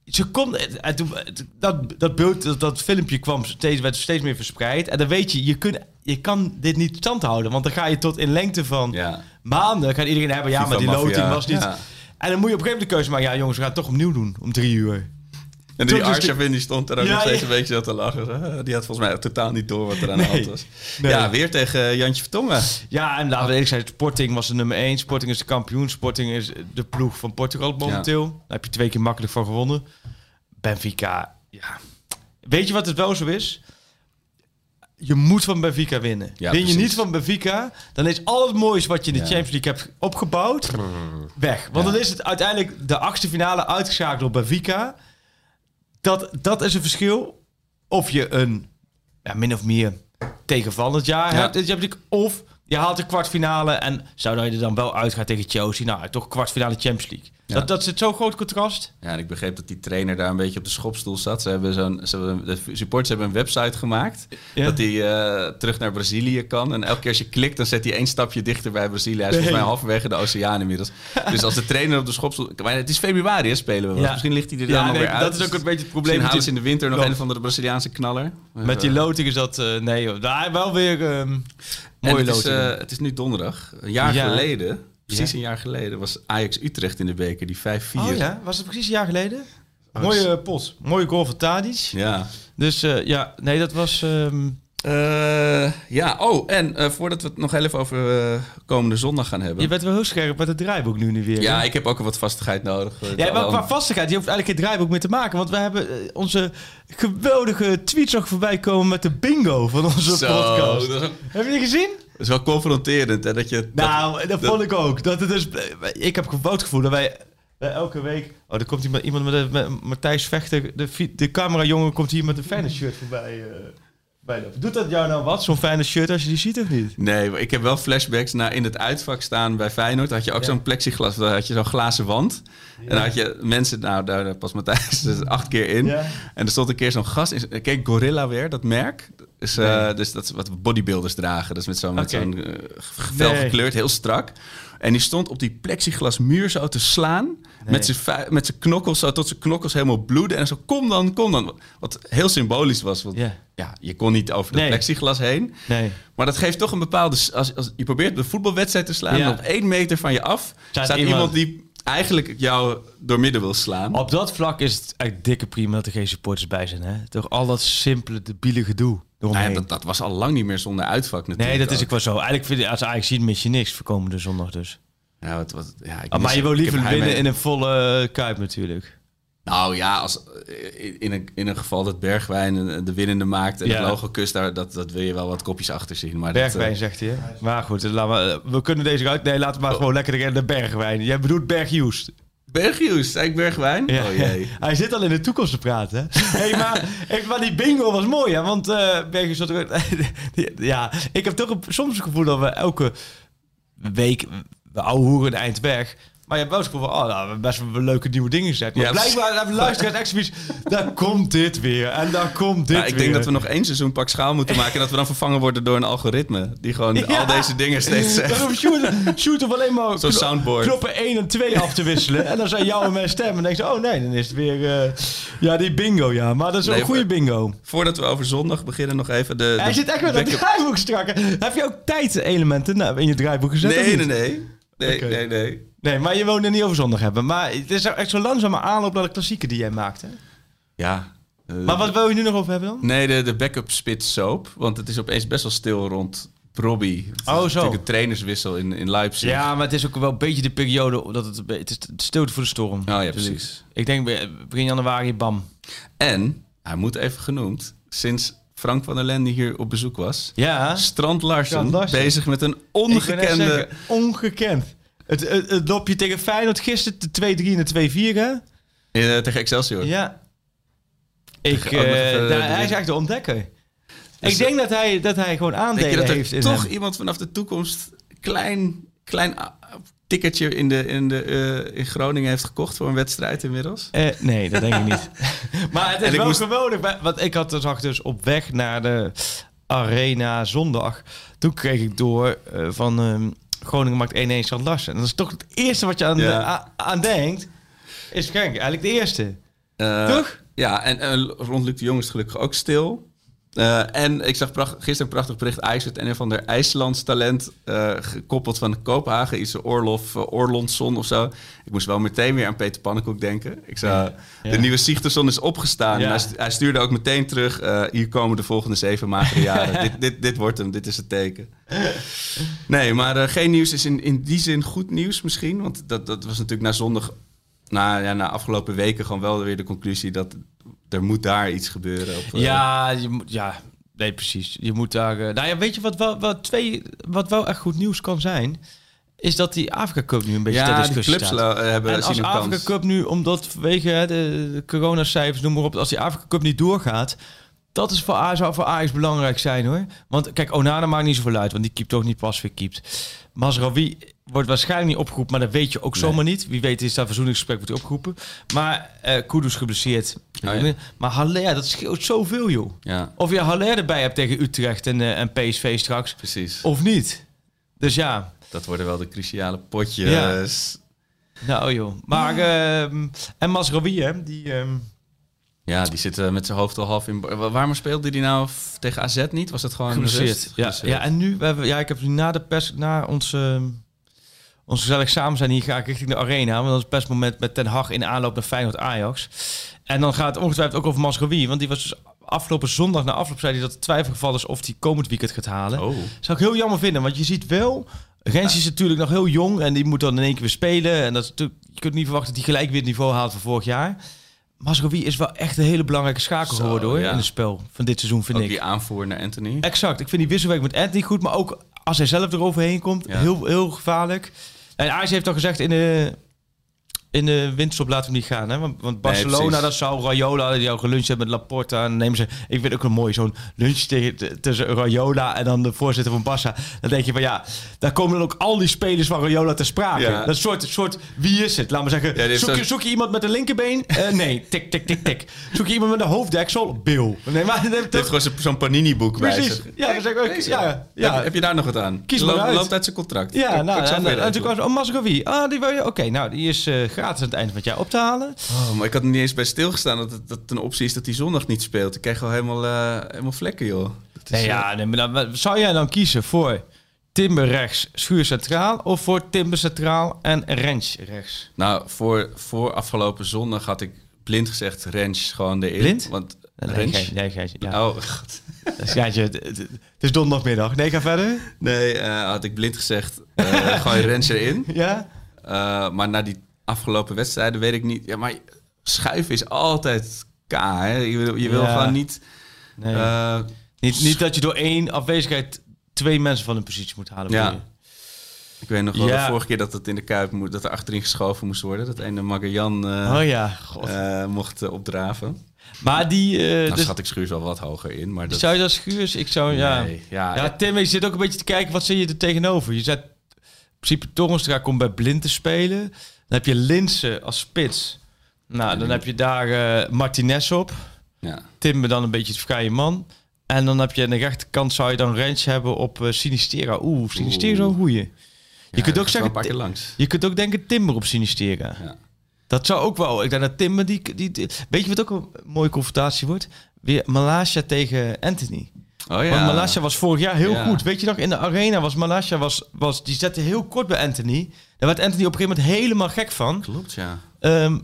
Ze kon, en toen- dat, dat beeld, dat, dat filmpje kwam steeds, werd steeds meer verspreid. En dan weet je, je, kunt, je kan dit niet stand houden. Want dan ga je tot in lengte van Ja. maanden... Gaat iedereen hebben, ja, maar die loting was niet... ja. En dan moet je op een gegeven moment de keuze maken. Ja, jongens, we gaan het toch opnieuw doen om drie uur. En die Arshavin die stond er ook Ja, nog steeds ja. een beetje zo te lachen. Die had volgens mij totaal niet door wat er aan de Nee. hand was. Nee. Ja, weer tegen Jantje Vertongen. Ja, en laten we eerlijk zijn, Sporting was de nummer 1. Sporting is de kampioen. Sporting is de ploeg van Portugal momenteel. Daar heb je twee keer makkelijk van gewonnen. Benfica, ja. Weet je wat het wel zo is? Je moet van Benfica winnen. Ja, Win je precies. niet van Benfica, dan is al het moois wat je in de Ja. Champions League hebt opgebouwd weg. Want Ja. dan is het uiteindelijk de achtste finale uitgeschakeld door Benfica. Dat, dat is een verschil. Of je een ja, min of meer tegenvallend jaar Ja. hebt. League, Of je haalt de kwartfinale en zou dat je er dan wel uitgaat tegen Chelsea. Nou, toch kwartfinale Champions League. Ja. Dat, dat zit zo'n groot contrast. Ja, en ik begreep dat die trainer daar een beetje op de schopstoel zat. Ze hebben zo'n, ze hebben, de supporters hebben een website gemaakt. Ja. Dat hij eh, terug naar Brazilië kan. En elke keer als je klikt, dan zet hij één stapje dichter bij Brazilië. Hij is volgens Nee. mij halverwege de oceaan inmiddels. Dus als de trainer op de schopstoel... Maar het is februari, hè, spelen we. wel. Ja. Misschien ligt hij er dan nog nee, weer uit. dat is ook een beetje het probleem Misschien in de winter nog een of andere Braziliaanse knaller. Met die loting is dat... eh, nee, joh. Daar wel weer ehm En mooie het is, eh, het is nu donderdag. Een jaar Ja. geleden, precies Ja. een jaar geleden, was Ajax Utrecht in de beker, die 5-4. oh ja, was het precies een jaar geleden? Mooie eh, pot. Mooie goal van Tadic. Ja. Dus eh, ja, nee, dat was... ehm, Eh, ja, oh, en eh, voordat we het nog even over eh, komende zondag gaan hebben. je bent wel heel scherp met het draaiboek nu, nu weer. Ja, hè? ik heb ook wat vastigheid nodig. Ja, maar qua vastigheid, je hoeft eigenlijk geen draaiboek meer te maken. Want we hebben onze geweldige tweets nog voorbij komen met de bingo van onze Zo, podcast. dat Heb je die gezien? dat is wel confronterend. Hè, dat je, dat- Nou, dat, vond ik ook. Dat het dus, ik heb gewoon het gevoel dat wij elke week... Oh, er komt iemand, iemand met, een- met Matthijs Vechter. De, de camerajongen komt hier met een fijne shirt voorbij. Doet dat jou nou wat, zo'n fijne shirt, als je die ziet of niet? Nee, ik heb wel flashbacks naar in het uitvak staan bij Feyenoord. Had je ook Ja. zo'n plexiglas, daar had je zo'n glazen wand. En dan had je mensen, nou daar pas Matthijs dus acht keer in. Ja. En er stond een keer zo'n gast. Kijk, Gorilla weer, dat merk. Dus, eh, Nee. dus dat is wat bodybuilders dragen. Dus met zo'n zo'n eh, gekleurd, heel strak. En die stond op die plexiglas muur zo te slaan. Met zijn Met zijn knokkels, zo tot zijn knokkels helemaal bloeden. En zo, kom dan, kom dan. Wat heel symbolisch was. Want Ja. ja, je kon niet over de Nee. plexiglas heen. Nee. Maar dat geeft toch een bepaalde... Als, als je probeert een voetbalwedstrijd te slaan... Ja. op één meter van je af Staat staat, iemand- iemand... die eigenlijk jou doormidden wil slaan. Op dat vlak is het echt dikke prima dat er geen supporters bij zijn. Hè? Toch al dat simpele, debiele gedoe Nou ja, dat, dat was al lang niet meer zonder uitvak natuurlijk. nee, dat is ook. wel zo. Eigenlijk vind ik, als Ajax ziet, mis je niks voor komende zondag dus. Ja, wat, wat, ja, ik Ah, maar je wil liever winnen in een volle eh, kuip natuurlijk. Nou ja, als, in, in, een, in een geval dat Bergwijn de de winnende maakt... en Ja. het logo kust, daar, dat, dat wil je wel wat kopjes achter zien. Maar Bergwijn dat, zegt hij, hè? Maar goed, laten we, we kunnen deze uit... Nee, laten we maar gewoon lekker de, de Bergwijn. Jij bedoelt Bergjoest. Berghuis, zei ik Bergwijn? Ja. Oh jee. Hij zit al in de toekomst te praten. hey, maar, hey, maar die bingo was mooi, hè? Want eh Berghuis er... ja, ik heb toch een, soms het gevoel dat we elke week... We ouwe hoeren eind weg. Maar je hebt wel het gevoel van... Oh, nou, we hebben best wel leuke nieuwe dingen gezet. Maar Ja, blijkbaar hebben luisteraars zoiets... Daar komt dit weer. En daar komt dit Nou, ik weer. denk dat we nog één seizoen pak schaal moeten maken... en dat we dan vervangen worden door een algoritme... die gewoon Ja. al deze dingen steeds zegt. Dan Sjoerd hoeft alleen maar Zo'n soundboard. knoppen 1 en 2 af te wisselen. En dan zijn jou en mijn stem. En dan denk je, oh nee, dan is het weer... eh, ja, die bingo, ja. Maar dat is Nee, een goede bingo. Voordat we over zondag beginnen, nog even de... Hij de zit echt met backup- draaiboek strak. Heb je ook tijdelementen nou, in je draaiboek gezet? of Nee, nee, nee. Nee, nee, nee. Nee, maar je woont er niet over zondag hebben. Maar het is echt zo langzaam aanloop naar de klassieken die jij maakt. Hè? Ja. eh, Maar wat wil je nu nog over hebben dan? Nee, de, de backup spits soap. Want het is opeens best wel stil rond Robbie. Het Oh, zo. natuurlijk een trainerswissel in, in Leipzig. Ja, maar het is ook wel een beetje de periode dat het, het is stilte voor de storm. Oh ja, Dus precies. Ik denk be- begin januari, bam. En, hij moet even genoemd, sinds Frank van der Lende hier op bezoek was... Ja, Strand Larsen, bezig met een ongekende... ongekend. Het, het, het lopje tegen Feyenoord gisteren, de 2-3 en de 2-4, hè? tegen Excelsior. Ja. Ik, nog eh, even hij is echt de ontdekker. Dus, ik denk dat hij, dat hij gewoon aandelen dat er heeft in toch hem. iemand vanaf de toekomst klein, klein ah, tikkertje in, de, in, de, eh, in Groningen heeft gekocht voor een wedstrijd inmiddels? Eh, nee, dat denk ik niet. maar het is En wel moest- bij- Want ik had, zag dus op weg naar de Arena zondag. Toen kreeg ik door van ehm, Groningen maakt 1-1 Strand Larsen. En dat is toch het eerste wat je aan, Ja. a- aan denkt. Is kijk, eigenlijk de eerste. Eh, Toch? Ja, en, en rond Luc de Jong is gelukkig ook stil. Eh, en ik zag pracht, gisteren een prachtig bericht. IJs werd een van de IJslands talent eh, gekoppeld van Kopenhagen. Iets Orlof, uh, Orlonsson of zo. Ik moest wel meteen weer aan Peter Pannenkoek denken. Ik Ja. de nieuwe Sigtersson is opgestaan. Ja. En Hij, stu- hij stuurde ook meteen terug. eh, hier komen de volgende zeven magere jaren. dit, dit, dit wordt hem, dit is het teken. Nee, maar eh, geen nieuws is in, in die zin goed nieuws misschien. Want dat, dat was natuurlijk na zondag na, ja, na afgelopen weken gewoon wel weer de conclusie dat er moet daar iets gebeuren. Op, eh, Ja, je moet, ja, nee, precies. Je moet daar. eh, nou ja, weet je wat wel, wat twee, wat wel echt goed nieuws kan zijn, is dat die Afrika Cup nu een beetje ter ja, die discussie clubs staat. la- hebben En als Afrika kans. Cup nu, omdat vanwege hè, de, de coronacijfers, noem maar op, als die Afrika Cup niet doorgaat, dat is voor A, zou voor Ajax belangrijk zijn hoor. Want kijk, Onana maakt niet zoveel uit, want die keept toch niet pas weer keept. Mazraoui wordt waarschijnlijk niet opgeroepen, maar dat weet je ook Nee. zomaar niet. Wie weet is dat verzoeningsgesprek wordt hij opgeroepen. Maar eh Kudus geblesseerd. Oh ja. Maar Haller, dat scheelt zoveel joh. Ja, Of je Haller erbij hebt tegen Utrecht en, eh, en PSV straks, precies. of niet. Dus ja, Dat worden wel de cruciale potjes. nou joh. Maar, ehm, en Mazraoui hè, die... ehm, Ja, die zitten met zijn hoofd al half in... Wa- Waarom speelde hij nou tegen AZ niet? Was het gewoon geblesseerd. Ja, ja, en nu, we hebben, ja, ik heb nu na de pers, na ons, ehm, ons gezellig samen zijn hier ga ik richting de arena. Want dat is het persmoment met Ten Hag in aanloop naar Feyenoord Ajax. En dan gaat het ongetwijfeld ook over Masrowi, want die was dus afgelopen zondag na afloop zei hij dat het twijfelgeval is of hij komend weekend gaat halen. Oh, Zou ik heel jammer vinden, want je ziet wel, Rens is natuurlijk nog heel jong en die moet dan in één keer weer spelen. En dat is natuurlijk, je kunt niet verwachten dat hij gelijk weer het niveau haalt van vorig jaar. Masrowi is wel echt een hele belangrijke schakel geworden hoor, ja. in het spel van dit seizoen, vind ook ik. die aanvoer naar Anthony. Exact. Ik vind die wisselwerking met Anthony goed, maar ook als hij zelf eroverheen komt, Ja. heel, heel gevaarlijk. En Ajax heeft al gezegd in de, in de winterstop laten we niet gaan. Hè? Want, want Barcelona, dat zou Rayola, die al geluncht hebben met Laporta. En nemen ze, ik vind ook een mooi zo'n lunch tussen Rayola en dan de voorzitter van Barça. Dan denk je van ja, daar komen dan ook al die spelers van Rayola te sprake. Ja. Dat is soort, soort, wie is het? Laat maar zeggen, Ja, zoek, je, zo'n- zoek je iemand met een linkerbeen? Eh, nee, tik, tik, tik, tik. Zoek je iemand met een hoofddeksel? Bill. Nee, maar Dit heeft gewoon zo- zo'n Panini-boek bij zich. Ja, dan zeg ik ja, ja. Heb, heb je daar nog wat aan? Kies maar Loop- uit. Loopt uit zijn contract. Ja, nou, ik zo en, en, en toen kwam Mazraoui. Ah, die wil je, oké, nou, die is eh, gratis aan het eind van het jaar op te halen. Oh, maar ik had er niet eens bij stilgestaan dat het dat het een optie is dat hij zondag niet speelt. Ik krijg wel helemaal, eh, helemaal vlekken, joh. Is, Nee, eh, ja, nee, maar dan, zou jij dan kiezen voor Timber rechts, Schuur centraal, of voor Timber centraal en Rens rechts? Nou, voor, voor afgelopen zondag had ik blind gezegd Rens gewoon erin. Blind? Want Rens... Nee, ja. Oh, god. Gijsje, het, het- is donderdagmiddag. Nee, ga verder. Nee, eh, had ik blind gezegd, eh gooi Rens erin. Ja? Eh, maar na die afgelopen wedstrijden weet ik niet... Ja, maar schuiven is altijd K, hè? Je wil, je wil Ja. gewoon niet... Nee. eh, niet, niet dat je door één afwezigheid twee mensen van een positie moet halen. Ja. je? Ik weet nog wel Ja. de vorige keer dat het in de Kuip moet, dat er achterin geschoven moest worden. Dat ene Magellan eh, Oh ja, eh, mocht opdraven. maar die... nou dus, schat ik Schuurs wel wat hoger in. Maar dat, zou je dat schuurs? Ik zou, ja... Nee, ja, Ja, Tim, je zit ook een beetje te kijken, wat zit je er tegenover? Je zet in principe Torenstra komt bij Blind te spelen. Dan heb je Linsen als spits. Nou, dan heb je daar eh, Martinez op. ja. Timber dan een beetje het vrije man. En dan heb je aan de rechterkant zou je dan range hebben op eh, Sinistera. Oeh, Sinistera is wel een goeie. Je Ja, kunt ook zeggen, langs. je kunt ook denken Timber op Sinistera. Ja. Dat zou ook wel. Ik denk dat Timber die, die, die- weet je wat ook een mooie confrontatie wordt? Weer Malaysia tegen Anthony. Oh ja. Want Malaysia was vorig jaar heel Ja. goed. Weet je nog, in de arena was Malaysia, was, was, die zette heel kort bij Anthony. Daar werd Anthony op een gegeven moment helemaal gek van. Klopt, ja. Ehm,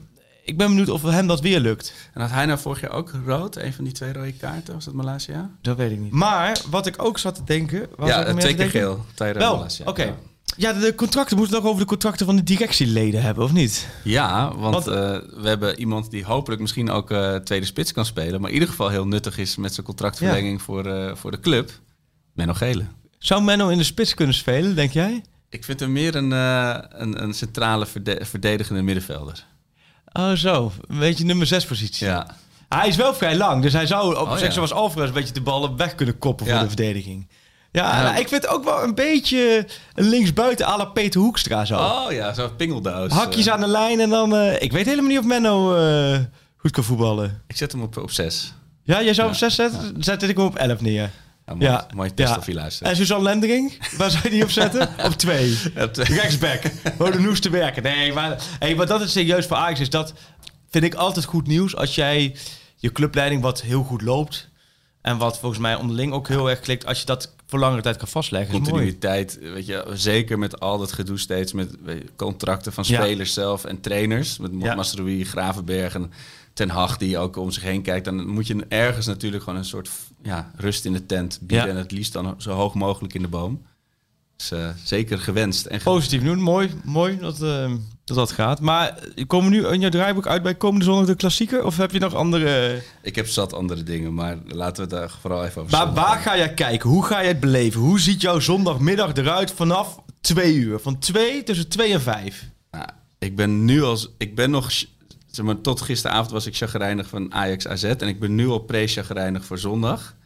ik ben benieuwd of hem dat weer lukt. En had hij nou vorig jaar ook rood? Een van die twee rode kaarten? Was dat Malaysia? Dat weet ik niet. Maar wat ik ook zat te denken... zat Ja, twee keer denken? geel. Tegen Wel, oké. Ja. Ja, de contracten moeten ook over de contracten van de directieleden hebben, of niet? Ja, want Want- eh, we hebben iemand die hopelijk misschien ook eh, tweede spits kan spelen. Maar in ieder geval heel nuttig is met zijn contractverlenging voor, eh, voor de club. Menno Gele. Zou Menno in de spits kunnen spelen, denk jij? Ik vind hem meer een, een, een centrale verde- verdedigende middenvelder. Oh, zo. Een beetje nummer 6 positie. Ja. Hij is wel vrij lang, dus hij zou op Oh, ja. zoals Alvarez een beetje de ballen weg kunnen koppen voor de verdediging. Ja, nou, ik vind het ook wel een beetje linksbuiten à la Peter Hoekstra zo. Oh ja, zo'n pingeldoos. Hakjes eh. aan de lijn en dan... eh, ik weet helemaal niet of Menno eh, goed kan voetballen. Ik zet hem op, op zes. Ja, jij zou Ja. op 6 zetten? Zet ik hem op 11 neer. Ja, mooi, Ja. mooi test Ja. of je luistert. En Suzanne Lendering, waar zou je die op zetten? op 2. Ja, te- Rechtsback. De noes te werken. Nee, maar, hey, maar dat het serieus voor Ajax is, dat vind ik altijd goed nieuws. Als jij je clubleiding wat heel goed loopt en wat volgens mij onderling ook heel erg klikt, als je dat voor langere tijd kan vastleggen. Continuïteit, weet je, zeker met al dat gedoe steeds met je, contracten van Ja. spelers zelf en trainers. Met Ja. Mastroui, Gravenberg en Ten Hag die ook om zich heen kijkt. Dan moet je ergens natuurlijk gewoon een soort ja, rust in de tent bieden. Ja. En het liefst dan zo hoog mogelijk in de boom. Dus eh, zeker gewenst. En Positief doen, mooi, mooi dat, eh, dat dat gaat. Maar eh, komen nu in jouw draaiboek uit bij komende zondag de klassieker? Of heb je nog andere... Ik heb zat andere dingen, maar laten we het daar vooral even over Maar waar ga jij kijken? Hoe ga jij het beleven? Hoe ziet jouw zondagmiddag eruit vanaf twee uur? Van twee tussen twee en vijf? Nou, ik ben nu als ik ben nog zeg maar, tot gisteravond was ik chagrijnig van Ajax AZ en ik ben nu al pre-chagrijnig voor zondag.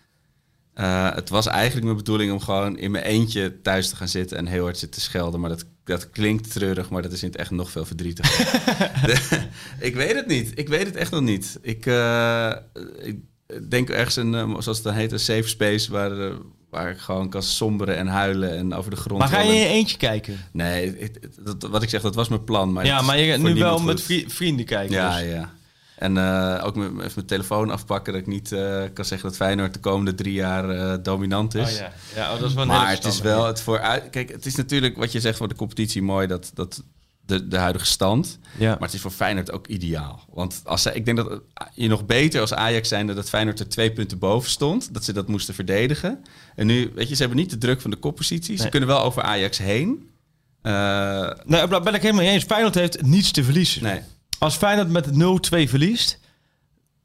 Eh, het was eigenlijk mijn bedoeling om gewoon in mijn eentje thuis te gaan zitten en heel hard zitten schelden, maar dat, dat klinkt treurig, maar dat is in het echt nog veel verdrietiger. De- ik weet het niet. Ik weet het echt nog niet. Ik, eh, ik denk ergens een, eh, zoals het dan heet, een safe space waar, waar ik gewoon kan somberen en huilen en over de grond. Maar ga je in je eentje kijken? Nee, dat, wat ik zeg, dat was mijn plan. Maar ja, maar je nu wel met vrienden kijken. Ja, dus. ja. En eh, ook even mijn telefoon afpakken, dat ik niet eh, kan zeggen dat Feyenoord de komende drie jaar eh, dominant is. Oh, ja. ja oh, dat is wel een Maar het is wel het vooruit. Kijk, het is natuurlijk wat je zegt voor de competitie mooi dat, dat de, de huidige stand. Ja. Maar het is voor Feyenoord ook ideaal. Want als zij, ik denk dat je nog beter als Ajax zijnde dat Feyenoord er twee punten boven stond. Dat ze dat moesten verdedigen. En nu, weet je, ze hebben niet de druk van de koppositie. Ze kunnen wel over Ajax heen. Eh, Nee, daar ben ik helemaal niet eens. Feyenoord heeft niets te verliezen. nee. Als Feyenoord met 0-2 verliest,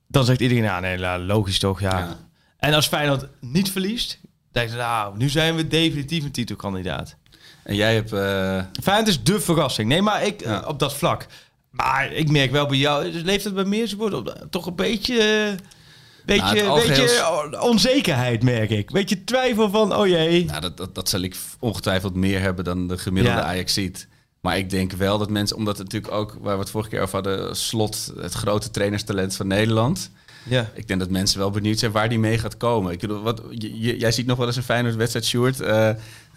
dan zegt iedereen, ja, nee, logisch toch, ja. Ja. En als Feyenoord niet verliest, dan denk je, nou, nu zijn we definitief een titelkandidaat. En jij hebt... eh, Feyenoord is de verrassing. Nee, maar ik, Ja. eh, op dat vlak. Maar ik merk wel bij jou, dus leeft het bij meer supporters toch een beetje... eh, Beetje, Nou, algeheel- beetje onzekerheid, merk ik. Beetje twijfel van, oh jee. Nou, dat, dat, dat zal ik ongetwijfeld meer hebben dan de gemiddelde Ja. Ajax ziet. Maar ik denk wel dat mensen, omdat het natuurlijk ook, waar we het vorige keer over hadden, slot het grote trainerstalent van Nederland. Ja. Ik denk dat mensen wel benieuwd zijn waar die mee gaat komen. Ik bedoel, wat, je- je- jij ziet nog wel eens een Feyenoord wedstrijd, Sjoerd. Eh,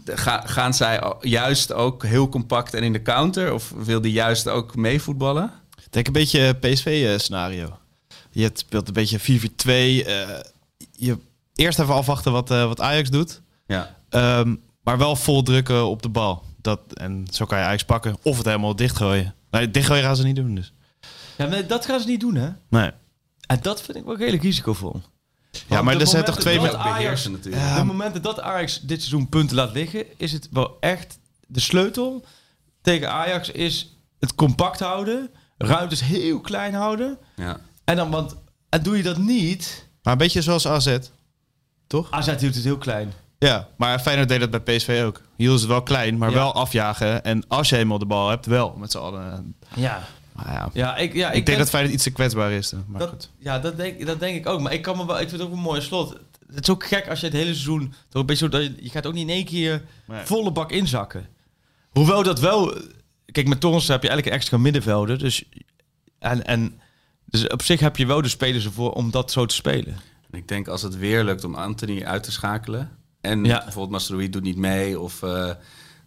ga- gaan zij juist ook heel compact en in de counter? Of wil die juist ook meevoetballen? Ik denk een beetje PSV-scenario. Je hebt- speelt een beetje 4-4-2. eh, je eerst even afwachten wat, eh, wat Ajax doet. Ja. Ehm, maar wel vol drukken op de bal. Dat, en zo kan je Ajax pakken. Of het helemaal dichtgooien. Nee, dichtgooien gaan ze niet doen dus. ja, maar dat gaan ze niet doen, hè? Nee. En dat vind ik wel redelijk risicovol. Ja, maar de er zijn toch momenten twee... dat Ook Ajax- natuurlijk. De momenten dat Ajax dit seizoen punten laat liggen, is het wel echt de sleutel tegen Ajax is het compact houden, ruimtes heel klein houden. Ja. En dan, want en doe je dat niet, Maar een beetje zoals AZ. Toch? AZ doet het heel klein. Ja, maar Feyenoord deed dat bij PSV ook. Hield het wel klein, maar Ja. wel afjagen. En als je eenmaal de bal hebt, wel met z'n allen. Ja. Maar ja, Ja, ik, ja, ik, ik, denk dat Feyenoord iets te kwetsbaar is. dan. Maar dat, goed. ja, dat denk, dat denk ik ook. Maar ik, kan me wel, ik vind het ook een mooi slot. Het is ook gek als je het hele seizoen... Toch een beetje zo dat je, je gaat ook niet in één keer Nee. volle bak inzakken. Hoewel dat wel... Kijk, met Torrens heb je eigenlijk een extra middenvelder. Dus, en, en, dus op zich heb je wel de spelers ervoor om dat zo te spelen. En Ik denk als het weer lukt om Anthony uit te schakelen. En Ja. bijvoorbeeld Mastroui doet niet mee. Of eh,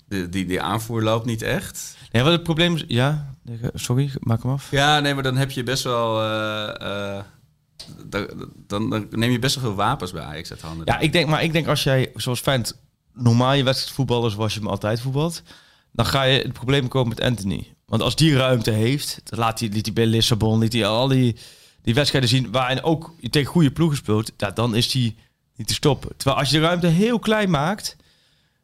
de, die, die aanvoer loopt niet echt. Nee, wat het probleem is... Ja, sorry, maak hem af. Ja, nee, maar dan heb je best wel... eh, eh, dan, dan, dan neem je best wel veel wapens bij Ajax uit handen. Ja, ik denk, maar ik denk als jij, zoals Feyenoord, normaal je wedstrijd voetballen zoals je hem altijd voetbalt, dan ga je het probleem komen met Anthony. Want als die ruimte heeft, dan laat hij, liet hij bij Lissabon, liet hij al die, die wedstrijden zien waarin ook je tegen goede ploegen speelt, ja, dan is hij te stoppen. Terwijl als je de ruimte heel klein maakt,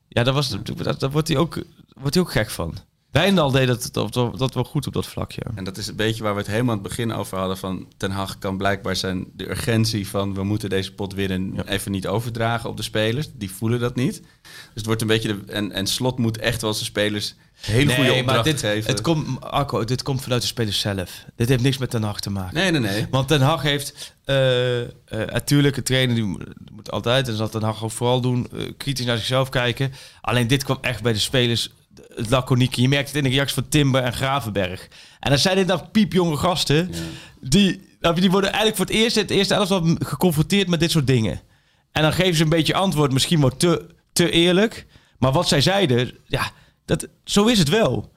ja, dan, was, dat, dan wordt, hij ook, wordt hij ook gek van. Wijndal deed dat, dat, dat, dat wel goed op dat vlakje. En dat is een beetje waar we het helemaal aan het begin over hadden. Van Ten Hag kan blijkbaar zijn de urgentie van we moeten deze pot winnen even niet overdragen op de spelers. Die voelen dat niet. Dus het wordt een beetje de, en, en Slot moet echt wel zijn spelers hele goede maar opdrachten dit, geven. het komt, Arco, dit komt vanuit de spelers zelf. Dit heeft niks met Ten Hag te maken. Nee, nee, nee. Want Ten Hag heeft eh, eh, natuurlijk een trainer die moet, altijd en zal Ten Hag ook vooral doen eh, kritisch naar zichzelf kijken. Alleen dit kwam echt bij de spelers het laconieke. Je merkt het in de reactie van Timber en Gravenberg. En dan zijn dit dan piepjonge gasten die, nou, die worden eigenlijk voor het eerst het eerste elftal geconfronteerd met dit soort dingen. En dan geven ze een beetje antwoord, misschien wel te, te eerlijk. Maar wat zij zeiden, ja, dat, zo is het wel.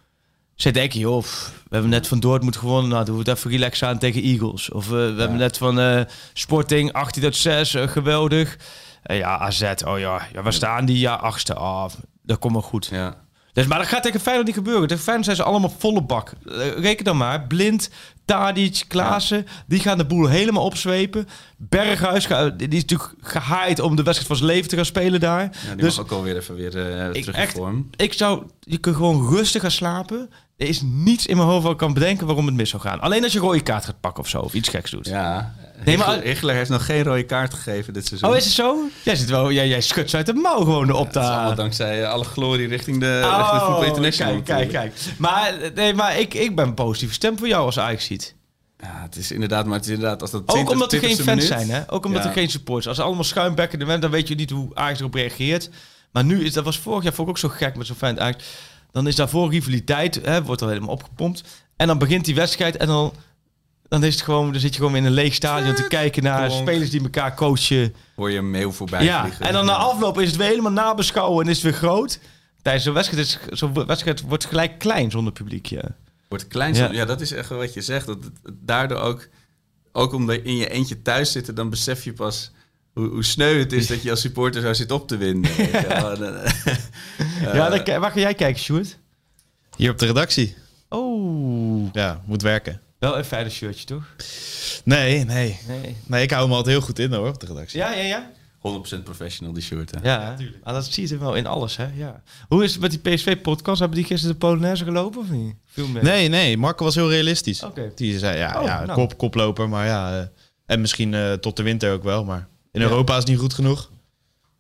Zij denken, joh, we hebben net van Dortmund gewonnen. Nou, doen we het even relax aan tegen Eagles. Of eh, we hebben net van eh, Sporting 18 uit 6, eh, geweldig. Ja, AZ, oh ja, ja, waar staan die? Ja, achtste. Ah, dat komt wel goed. Ja. Dus, maar dat gaat tegen Feyenoord niet gebeuren. Tegen Feyenoord zijn ze allemaal volle bak. Eh, reken dan maar. Blind, Tadic, Klaassen. Die gaan de boel helemaal opzwepen. Berghuis, die is natuurlijk gehaaid om de wedstrijd van zijn leven te gaan spelen daar. Ja, die dus mag ook alweer even weer eh, ik, terug in echt, vorm. ik zou, je kunt gewoon rustig gaan slapen. Er is niets in mijn hoofd waar ik kan bedenken waarom het mis zou gaan. Alleen als je rode kaart gaat pakken of zo. Of iets geks doet. Ja. Nee, maar- Hichler- heeft nog geen rode kaart gegeven dit seizoen. Oh, is het zo? Jij, zit wel, jij, jij schudt ze uit de mouw gewoon op allemaal de... dankzij eh, alle glorie richting de, richting de Voetbal International. Oh, kijk, kijk, kijk. Maar, nee, maar ik, ik ben positief stem voor jou als Ajax ziet. Ja, het is inderdaad, maar het is inderdaad als dat Ook 20 omdat er geen 20ste fans minuut- zijn, hè? Ook omdat Ja. er geen supporters. Als er allemaal schuimbekken bent, dan weet je niet hoe Ajax erop reageert. Maar nu is dat was vorig jaar vond ik ook zo gek met zo'n fan Ajax. Dan is daarvoor rivaliteit, hè, wordt al helemaal opgepompt. En dan begint die wedstrijd en dan, dan is het gewoon, dan zit je gewoon in een leeg stadion te kijken naar klonk. spelers die elkaar coachen. Hoor je een mail voorbij Ja, vliegen. en dan na afloop is het weer helemaal nabeschouwen en is het weer groot. Tijdens zo'n wedstrijd, is, zo'n wedstrijd wordt gelijk klein zonder publiek, ja. Wordt klein. Ja. Ja. ja, dat is echt wat je zegt. Dat daardoor ook, ook omdat je in je eentje thuis zit, dan besef je pas hoe, hoe sneu het is dat je als supporter zo zit op te winnen. weet je wel. En, eh, ja, dan, waar ga jij kijken, Sjoerd? Hier op de redactie. Oh, Ja, moet werken. Wel een fijne shirtje, toch? Nee, nee. Nee. Nee, ik hou hem altijd heel goed in hoor, op de redactie. Ja, ja, ja. 100% professional, die shirt. Hè. Ja, ah, dat zie je wel in alles, hè? Ja. Hoe is het met die PSV-podcast? Hebben die gisteren de Polonaise gelopen of niet? Veel meer. Nee, nee. Marco was heel realistisch. Oké. Die zei, ja, Oh, ja nou. kop, koploper, maar ja. eh, en misschien eh, tot de winter ook wel, maar in Ja. Europa is het niet goed genoeg.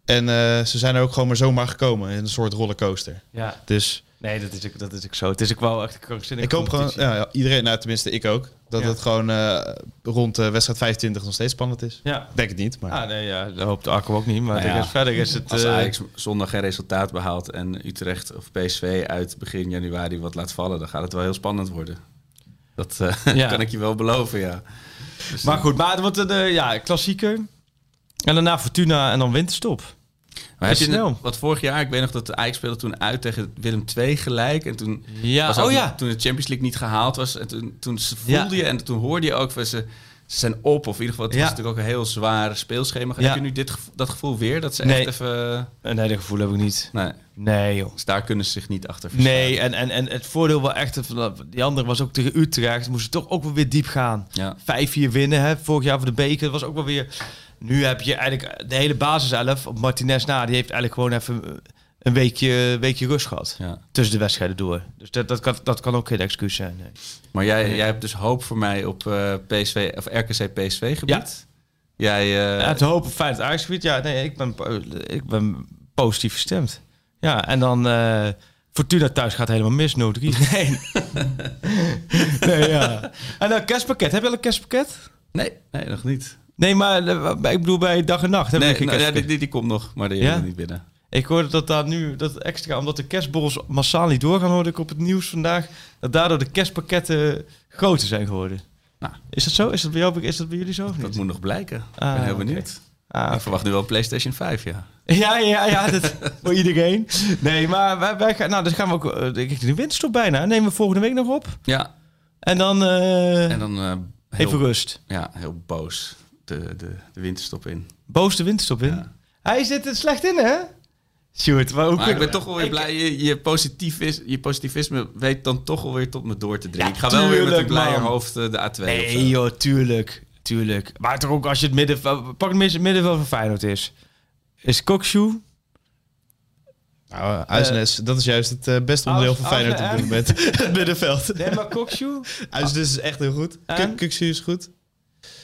En eh, ze zijn er ook gewoon maar zomaar gekomen in een soort rollercoaster. Ja. Dus Nee, dat is, ook, dat is ook zo. Het is ook wel echt een krankzinnige ik hoop gewoon, ja, ja, iedereen, nou tenminste ik ook, dat Ja. het gewoon eh, rond eh, wedstrijd 25 nog steeds spannend is. Ja. Ik denk het niet, maar Ah, nee, ja, dat hoopt Arco ook niet. Maar Nou de ja, verder is het... Als eh, Ajax zondag geen resultaat behaalt en Utrecht of PSV uit begin januari wat laat vallen, dan gaat het wel heel spannend worden. Dat eh, Ja. kan ik je wel beloven, ja. Dus, maar goed, maar het wordt een eh, ja, klassieker. En daarna Fortuna en dan winterstop. Maar heb je snel. wat vorig jaar, ik weet nog dat de Ajax speelde toen uit tegen Willem II gelijk. En toen, Ja, was oh ook- ja. toen de Champions League niet gehaald was. En toen, toen voelde Ja. je en toen hoorde je ook van ze, ze zijn op. Of in ieder geval, het was natuurlijk ook een heel zwaar speelschema. Heb je nu dit, gevo- dat gevoel weer? Dat ze Nee. echt even... Eh, Nee, dat gevoel heb ik niet. Nee, Nee, joh. dus daar kunnen ze zich niet achter verschuilen. Nee, en, en, en het voordeel wel echt... Die andere was ook tegen Utrecht. Moesten toch ook wel weer diep gaan. Ja. 5-4 winnen, hè, vorig jaar voor de beker. Dat was ook wel weer... Nu heb je eigenlijk de hele basis elf op Martinez na. Die heeft eigenlijk gewoon even een weekje, weekje rust gehad. Ja. Tussen de wedstrijden door. Dus dat, dat, kan, dat kan ook geen excuus zijn. Nee. Maar jij, jij hebt dus hoop voor mij op eh, PSV of RKC PSV gebied. Jij, eh, Ja, het hopen fijn het Ajax-gebied. Ja, nee, ik ben, ik ben positief gestemd. Ja, en dan eh, Fortuna thuis gaat helemaal mis, 0-3. Nee. nee, ja. En dan kerstpakket. Heb je al een kerstpakket? Nee, nee, nog niet. Nee, maar eh, ik bedoel bij dag en nacht. Heb Nee, geen nou, ja, die, die, die komt nog, maar die Ja? niet binnen. Ik hoorde dat daar nu, dat extra, omdat de kerstborrels massaal niet doorgaan, hoorde ik op het nieuws vandaag, dat daardoor de kerstpakketten groter zijn geworden. Nou. Is dat zo? Is dat bij, jou, is dat bij jullie zo of Dat niet? moet nog blijken. Ik Ah, ben heel benieuwd. Ah, Ik verwacht nu wel PlayStation 5, ja. Ja, ja, ja, dat voor iedereen. Nee, maar wij, wij gaan, nou, dus gaan we ook, eh, ik- de winterstop bijna. Nemen we volgende week nog op. Ja, En dan eh, en dan eh, heel, even rust. ja, heel boos de, de, de winterstop in. Boos de winterstop in. Ja. Hij zit er slecht in, hè? Sjoerd, maar hoe Maar ik ben toch wel weer blij. Je, je, positivis, je positivisme weet dan toch wel weer tot me door te dringen. Ja, ik ga wel weer met een blijer man. hoofd eh, de A2 op zo. Nee joh, tuurlijk. Tuurlijk. Maar toch ook als je het midden... Pak het midden- middenveld van Feyenoord is. Is Kokshoe... Nou, Uisnes, dat is juist het eh, beste onderdeel van Feyenoord op dit moment. het middenveld. Nee, maar Kokshoe... Uisnes is echt heel goed. Kuksu is goed.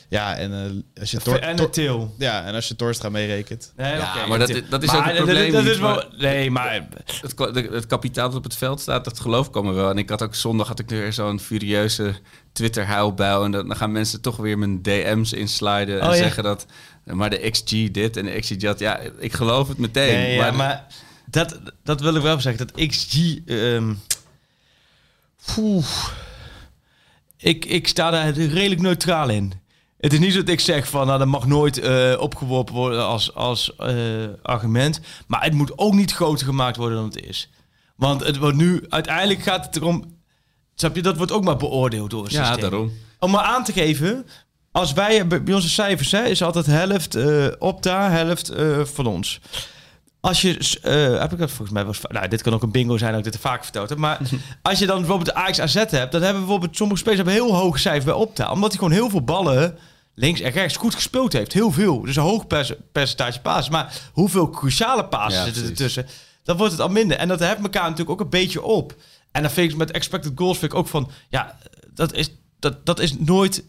Ja, en eh, als je Tor, En Tor- de Til. ja, en als je Torstra meerekent. Nee, Ja, oké, maar dat- Til. dat is ook het probleem Dat, is wel... maar- Nee, maar... Het, het kapitaal dat op het veld staat, dat geloof ik allemaal wel. En ik had ook zondag had ik weer zo'n furieuze Twitter-huilbuil. En dan dan gaan mensen toch weer mijn DM's insliden. En Oh, ja. zeggen dat, maar de XG dit en de XG dat. Ja, ik geloof het meteen. Nee, ja, maar, dat, dat wil ik wel zeggen. Dat XG... ehm poeh. ik, ik sta daar redelijk neutraal in. Het is niet dat ik zeg van... Nou, dat mag nooit eh, opgeworpen worden als, als eh, argument. Maar het moet ook niet groter gemaakt worden dan het is. Want het wordt nu... Uiteindelijk gaat het erom... Snap je? Dat wordt ook maar beoordeeld door het ja, systeem. daarom. Om maar aan te geven, als wij bij bij onze cijfers hè, is altijd helft eh Opta, helft van ons. Als je, eh, heb ik dat volgens mij was, nou, dit kan ook een bingo zijn, dat ik dit te vaak verteld heb. Maar als je dan bijvoorbeeld de Ajax AZ hebt, dan hebben we bijvoorbeeld sommige spelers hebben heel hoge cijfers bij Opta, omdat hij gewoon heel veel ballen links en rechts goed gespeeld heeft, heel veel. Dus een hoog percentage passes, maar hoeveel cruciale passes Ja, zitten er tussen? Dan wordt het al minder. En dat heeft elkaar natuurlijk ook een beetje op. En dan vind ik met expected goals vind ik ook van, ja, dat is, dat, dat is nooit,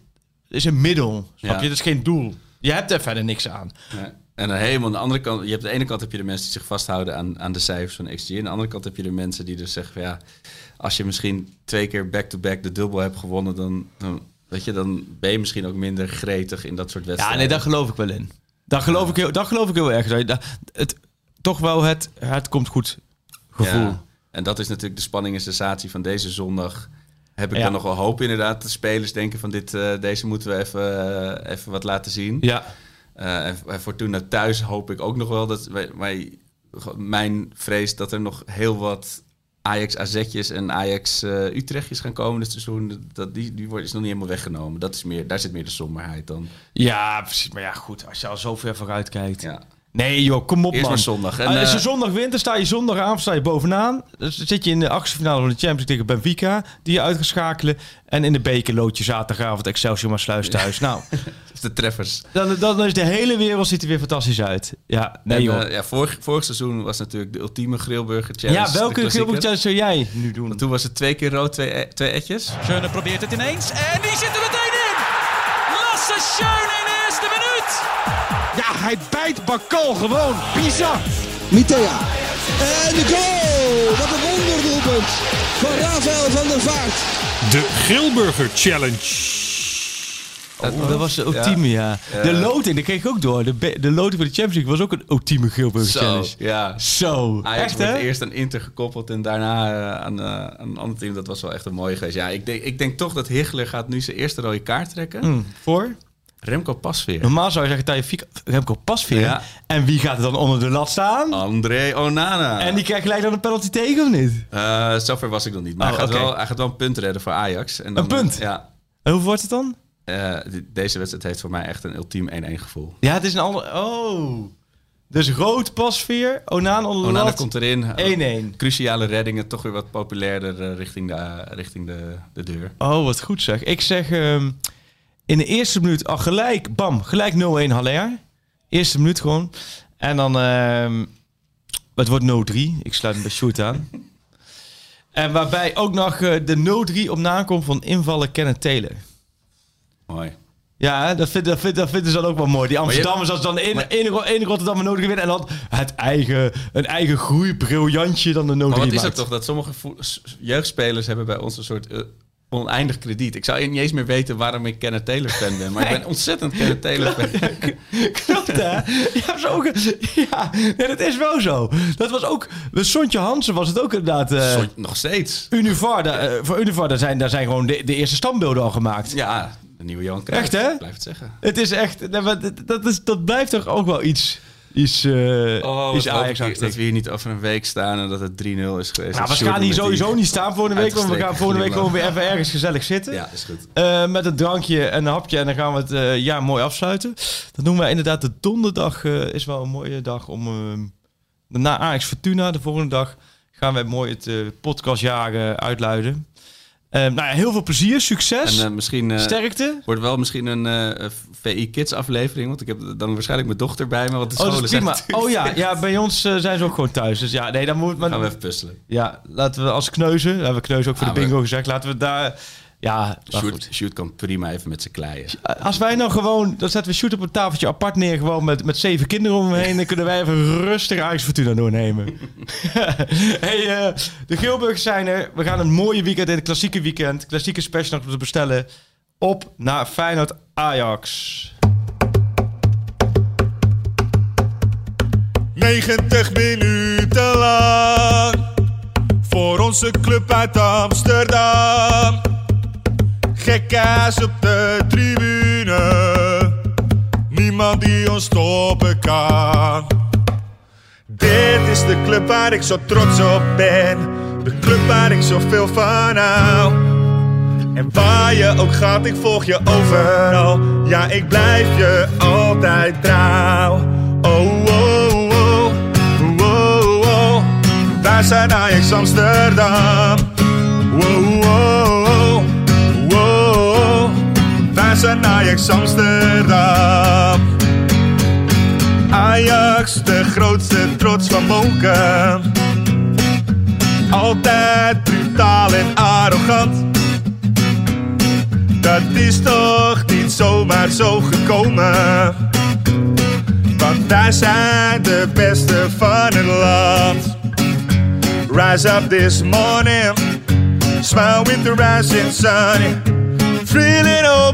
is een middel. Snap Ja. je? Dat is geen doel. Je hebt er verder niks aan. En dan helemaal aan de andere kant, je hebt de ene kant heb je de mensen die zich vasthouden aan, aan de cijfers van XG. En aan de andere kant heb je de mensen die dus zeggen van ja, als je misschien twee keer back-to-back de dubbel hebt gewonnen, dan, dan, weet je, dan ben je misschien ook minder gretig in dat soort Ja, wedstrijden. nee, daar geloof ik wel in. Daar geloof, ik, heel, daar geloof ik heel erg. Dat het, toch wel het, het komt goed gevoel. Ja. En dat is natuurlijk de spanning en sensatie van deze zondag. Heb ik Ja. dan nog wel hoop inderdaad. De spelers denken van dit, eh, deze moeten we even, eh, even wat laten zien. Ja. Eh, en en Fortuna thuis hoop ik ook nog wel dat wij, wij- mijn vrees dat er nog heel wat Ajax AZ'tjes en Ajax eh, Utrechtjes gaan komen dit seizoen. Dat, die, die wordt, is nog niet helemaal weggenomen. Dat is meer, daar zit meer de somberheid dan. ja, precies. Maar ja, goed. Als je al zo ver vooruit kijkt. Ja. Nee joh, kom op Eerst man. maar zondag. En, Ah, als je eh, zondag wint, dan sta je zondagavond sta je bovenaan. Dus dan zit je in de achtste finale van de Champions League tegen Benfica, die je uit gaat schakelen. En in de beker lood je zaterdagavond Excelsior maar sluis thuis. Nou, de treffers. dan, dan is de hele wereld ziet er weer fantastisch uit. Ja, nee en, joh. eh, ja, vorig, vorig seizoen was natuurlijk de ultieme grillburger challenge. ja, welke. Gilbert Challenge zou jij nu doen? Want toen was het twee keer rood, twee, e- twee etjes. Schöne probeert het ineens en die zit er meteen in. Lasse Schöne Ja, hij bijt Bakal gewoon. Bizar. Mitea. En de goal! Wat een wonderdoelpunt van Rafael van der Vaart. De Grillburger Challenge. Oh, dat was de ultieme, ja. De loting, dat kreeg ik ook door. De, loting voor de Champions League was ook een ultieme Gilbert Zo, Challenge. ja. Zo. Ajax Echt, hè? eerst aan Inter gekoppeld en daarna eh, aan, eh, aan een ander team. Dat was wel echt een mooie geweest. Ja, ik denk, ik denk toch dat Hichler gaat nu zijn eerste rode kaart trekken. Hm, voor? Remco Pasveer. Normaal zou je zeggen, Taje Fiek, Remco Pasveer. Ja. En wie gaat er dan onder de lat staan? André Onana. En die krijgt gelijk dan een penalty tegen, of niet? Eh, zover was ik nog niet. Maar Oh, hij, gaat wel, hij gaat wel een punt redden voor Ajax. En dan, Een punt? Ja. En hoeveel wordt het dan? Eh, deze wedstrijd heeft voor mij echt een ultiem 1-1 gevoel. Ja, het is een ander... Oh. Dus rood Pasveer, Onaan onder de Onana komt erin. 1-1. Cruciale reddingen, toch weer wat populairder eh, richting, de, richting de, de deur. Oh, wat goed zeg. Ik zeg ehm, in de eerste minuut al gelijk, bam, gelijk 0-1 Haller. Eerste minuut gewoon. En dan, ehm, het wordt 0-3. Ik sluit hem bij Sjoerd aan. En waarbij ook nog eh, de 0-3 op nakomt van invallen Kenneth Taylor. Mooi. Ja, dat, vind, dat, vind, dat vinden ze dan ook wel mooi. Die Amsterdammers, als dan één- één Rotterdammer nodig winnen... en dan het eigen, een eigen groeibriljantje dan de nodig Maar wat is het toch dat sommige jeugdspelers hebben bij ons een soort eh, oneindig krediet. Ik zou niet eens meer weten waarom ik Kenneth Taylor fan ben, maar ik ben ontzettend Kenneth Taylor fan. Klopt, hè? Ja, zo, ja nee, dat is wel zo. Dat was ook... Sontje Hansen was het ook inderdaad... Zo- Nog steeds. Univar, daar, eh, voor Univar, daar zijn, daar zijn gewoon de, de eerste standbeelden al gemaakt. Ja, de nieuwe Johan Cruijff. Echt, hè? Ik Blijf het zeggen. Het is echt... nee, dat, is, dat blijft toch ook wel iets... Oh, iets wat hoop ajax ik dat we hier niet over een week staan en dat het 3-0 is geweest. Nou, Dat we gaan hier sowieso niet staan volgende week. Want we gaan volgende week gewoon weer even ergens gezellig zitten. Ja, is goed. Eh, met een drankje en een hapje. En dan gaan we het eh jaar mooi afsluiten. Dat noemen wij inderdaad de donderdag. eh, is wel een mooie dag om... na Ajax Fortuna, de volgende dag... gaan wij mooi het podcastjaar uitluiden. Eh, nou ja, heel veel plezier, succes, En eh, misschien eh, sterkte. wordt wel misschien een eh, VI Kids aflevering, want ik heb dan waarschijnlijk mijn dochter bij me, want de Oh, dat scholen is zijn prima. natuurlijk Oh ja, ja, bij ons zijn ze ook gewoon thuis. Dus ja, nee, dan moet... Maar, Gaan we even puzzelen. Ja, laten we als kneuzen... Hebben we kneuzen ook voor Ah, de maar- bingo gezegd. Laten we daar... Ja, goed. Shoot, shoot kan prima even met z'n kleien. Als wij nou gewoon, dan zetten we shoot op een tafeltje apart neer, gewoon met, met zeven kinderen om me heen. Dan kunnen wij even rustig Ajax Fortuna doornemen. hey, eh, de Geelburgers zijn er. We gaan een mooie weekend in, het klassieke weekend. Klassieke special nog te bestellen. Op naar Feyenoord Ajax. 90 minuten lang voor onze club uit Amsterdam. Gekkaas op de tribune, niemand die ons stoppen kan. Dit is de club waar ik zo trots op ben, de club waar ik zoveel van hou. En waar je ook gaat, ik volg je overal. Ja, ik blijf je altijd trouw. Oh, oh, oh, oh, oh, oh. Wij zijn Ajax Amsterdam. Wij zijn Ajax Amsterdam. Ajax, de grootste trots van Monken. Altijd brutaal en arrogant. Dat is toch niet zomaar zo gekomen. Want wij zijn de beste van het land. Rise up this morning, smile with the rising sun. Three little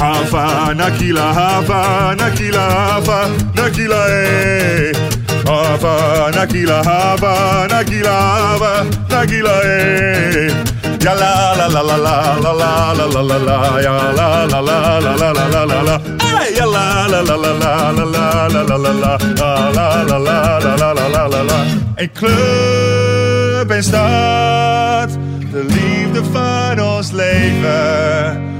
Hava, Nakila, Hava, Nakila, Hava, Nakila, eh. Hava, Nakila, Hava, Nakila, Hava, Nakila, eh. Ja la la la la la la la la la la la ja la la la la la la la la la ja la la la la la la la la la la la la la la la la la la la Een club stad, de liefde van ons leven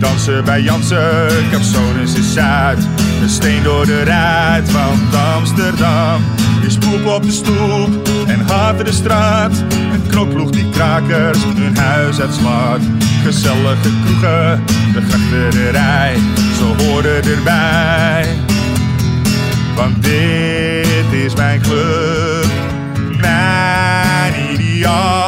Dansen bij Jansen, Capsones is Zuid. Een steen door de ruit van Amsterdam. Je spoep op de stoep en haten de straat. Een knokploeg die krakers hun huis uitslaat. Gezellige kroegen, de grachterij, ze horen erbij. Want dit is mijn club, mijn ideaal.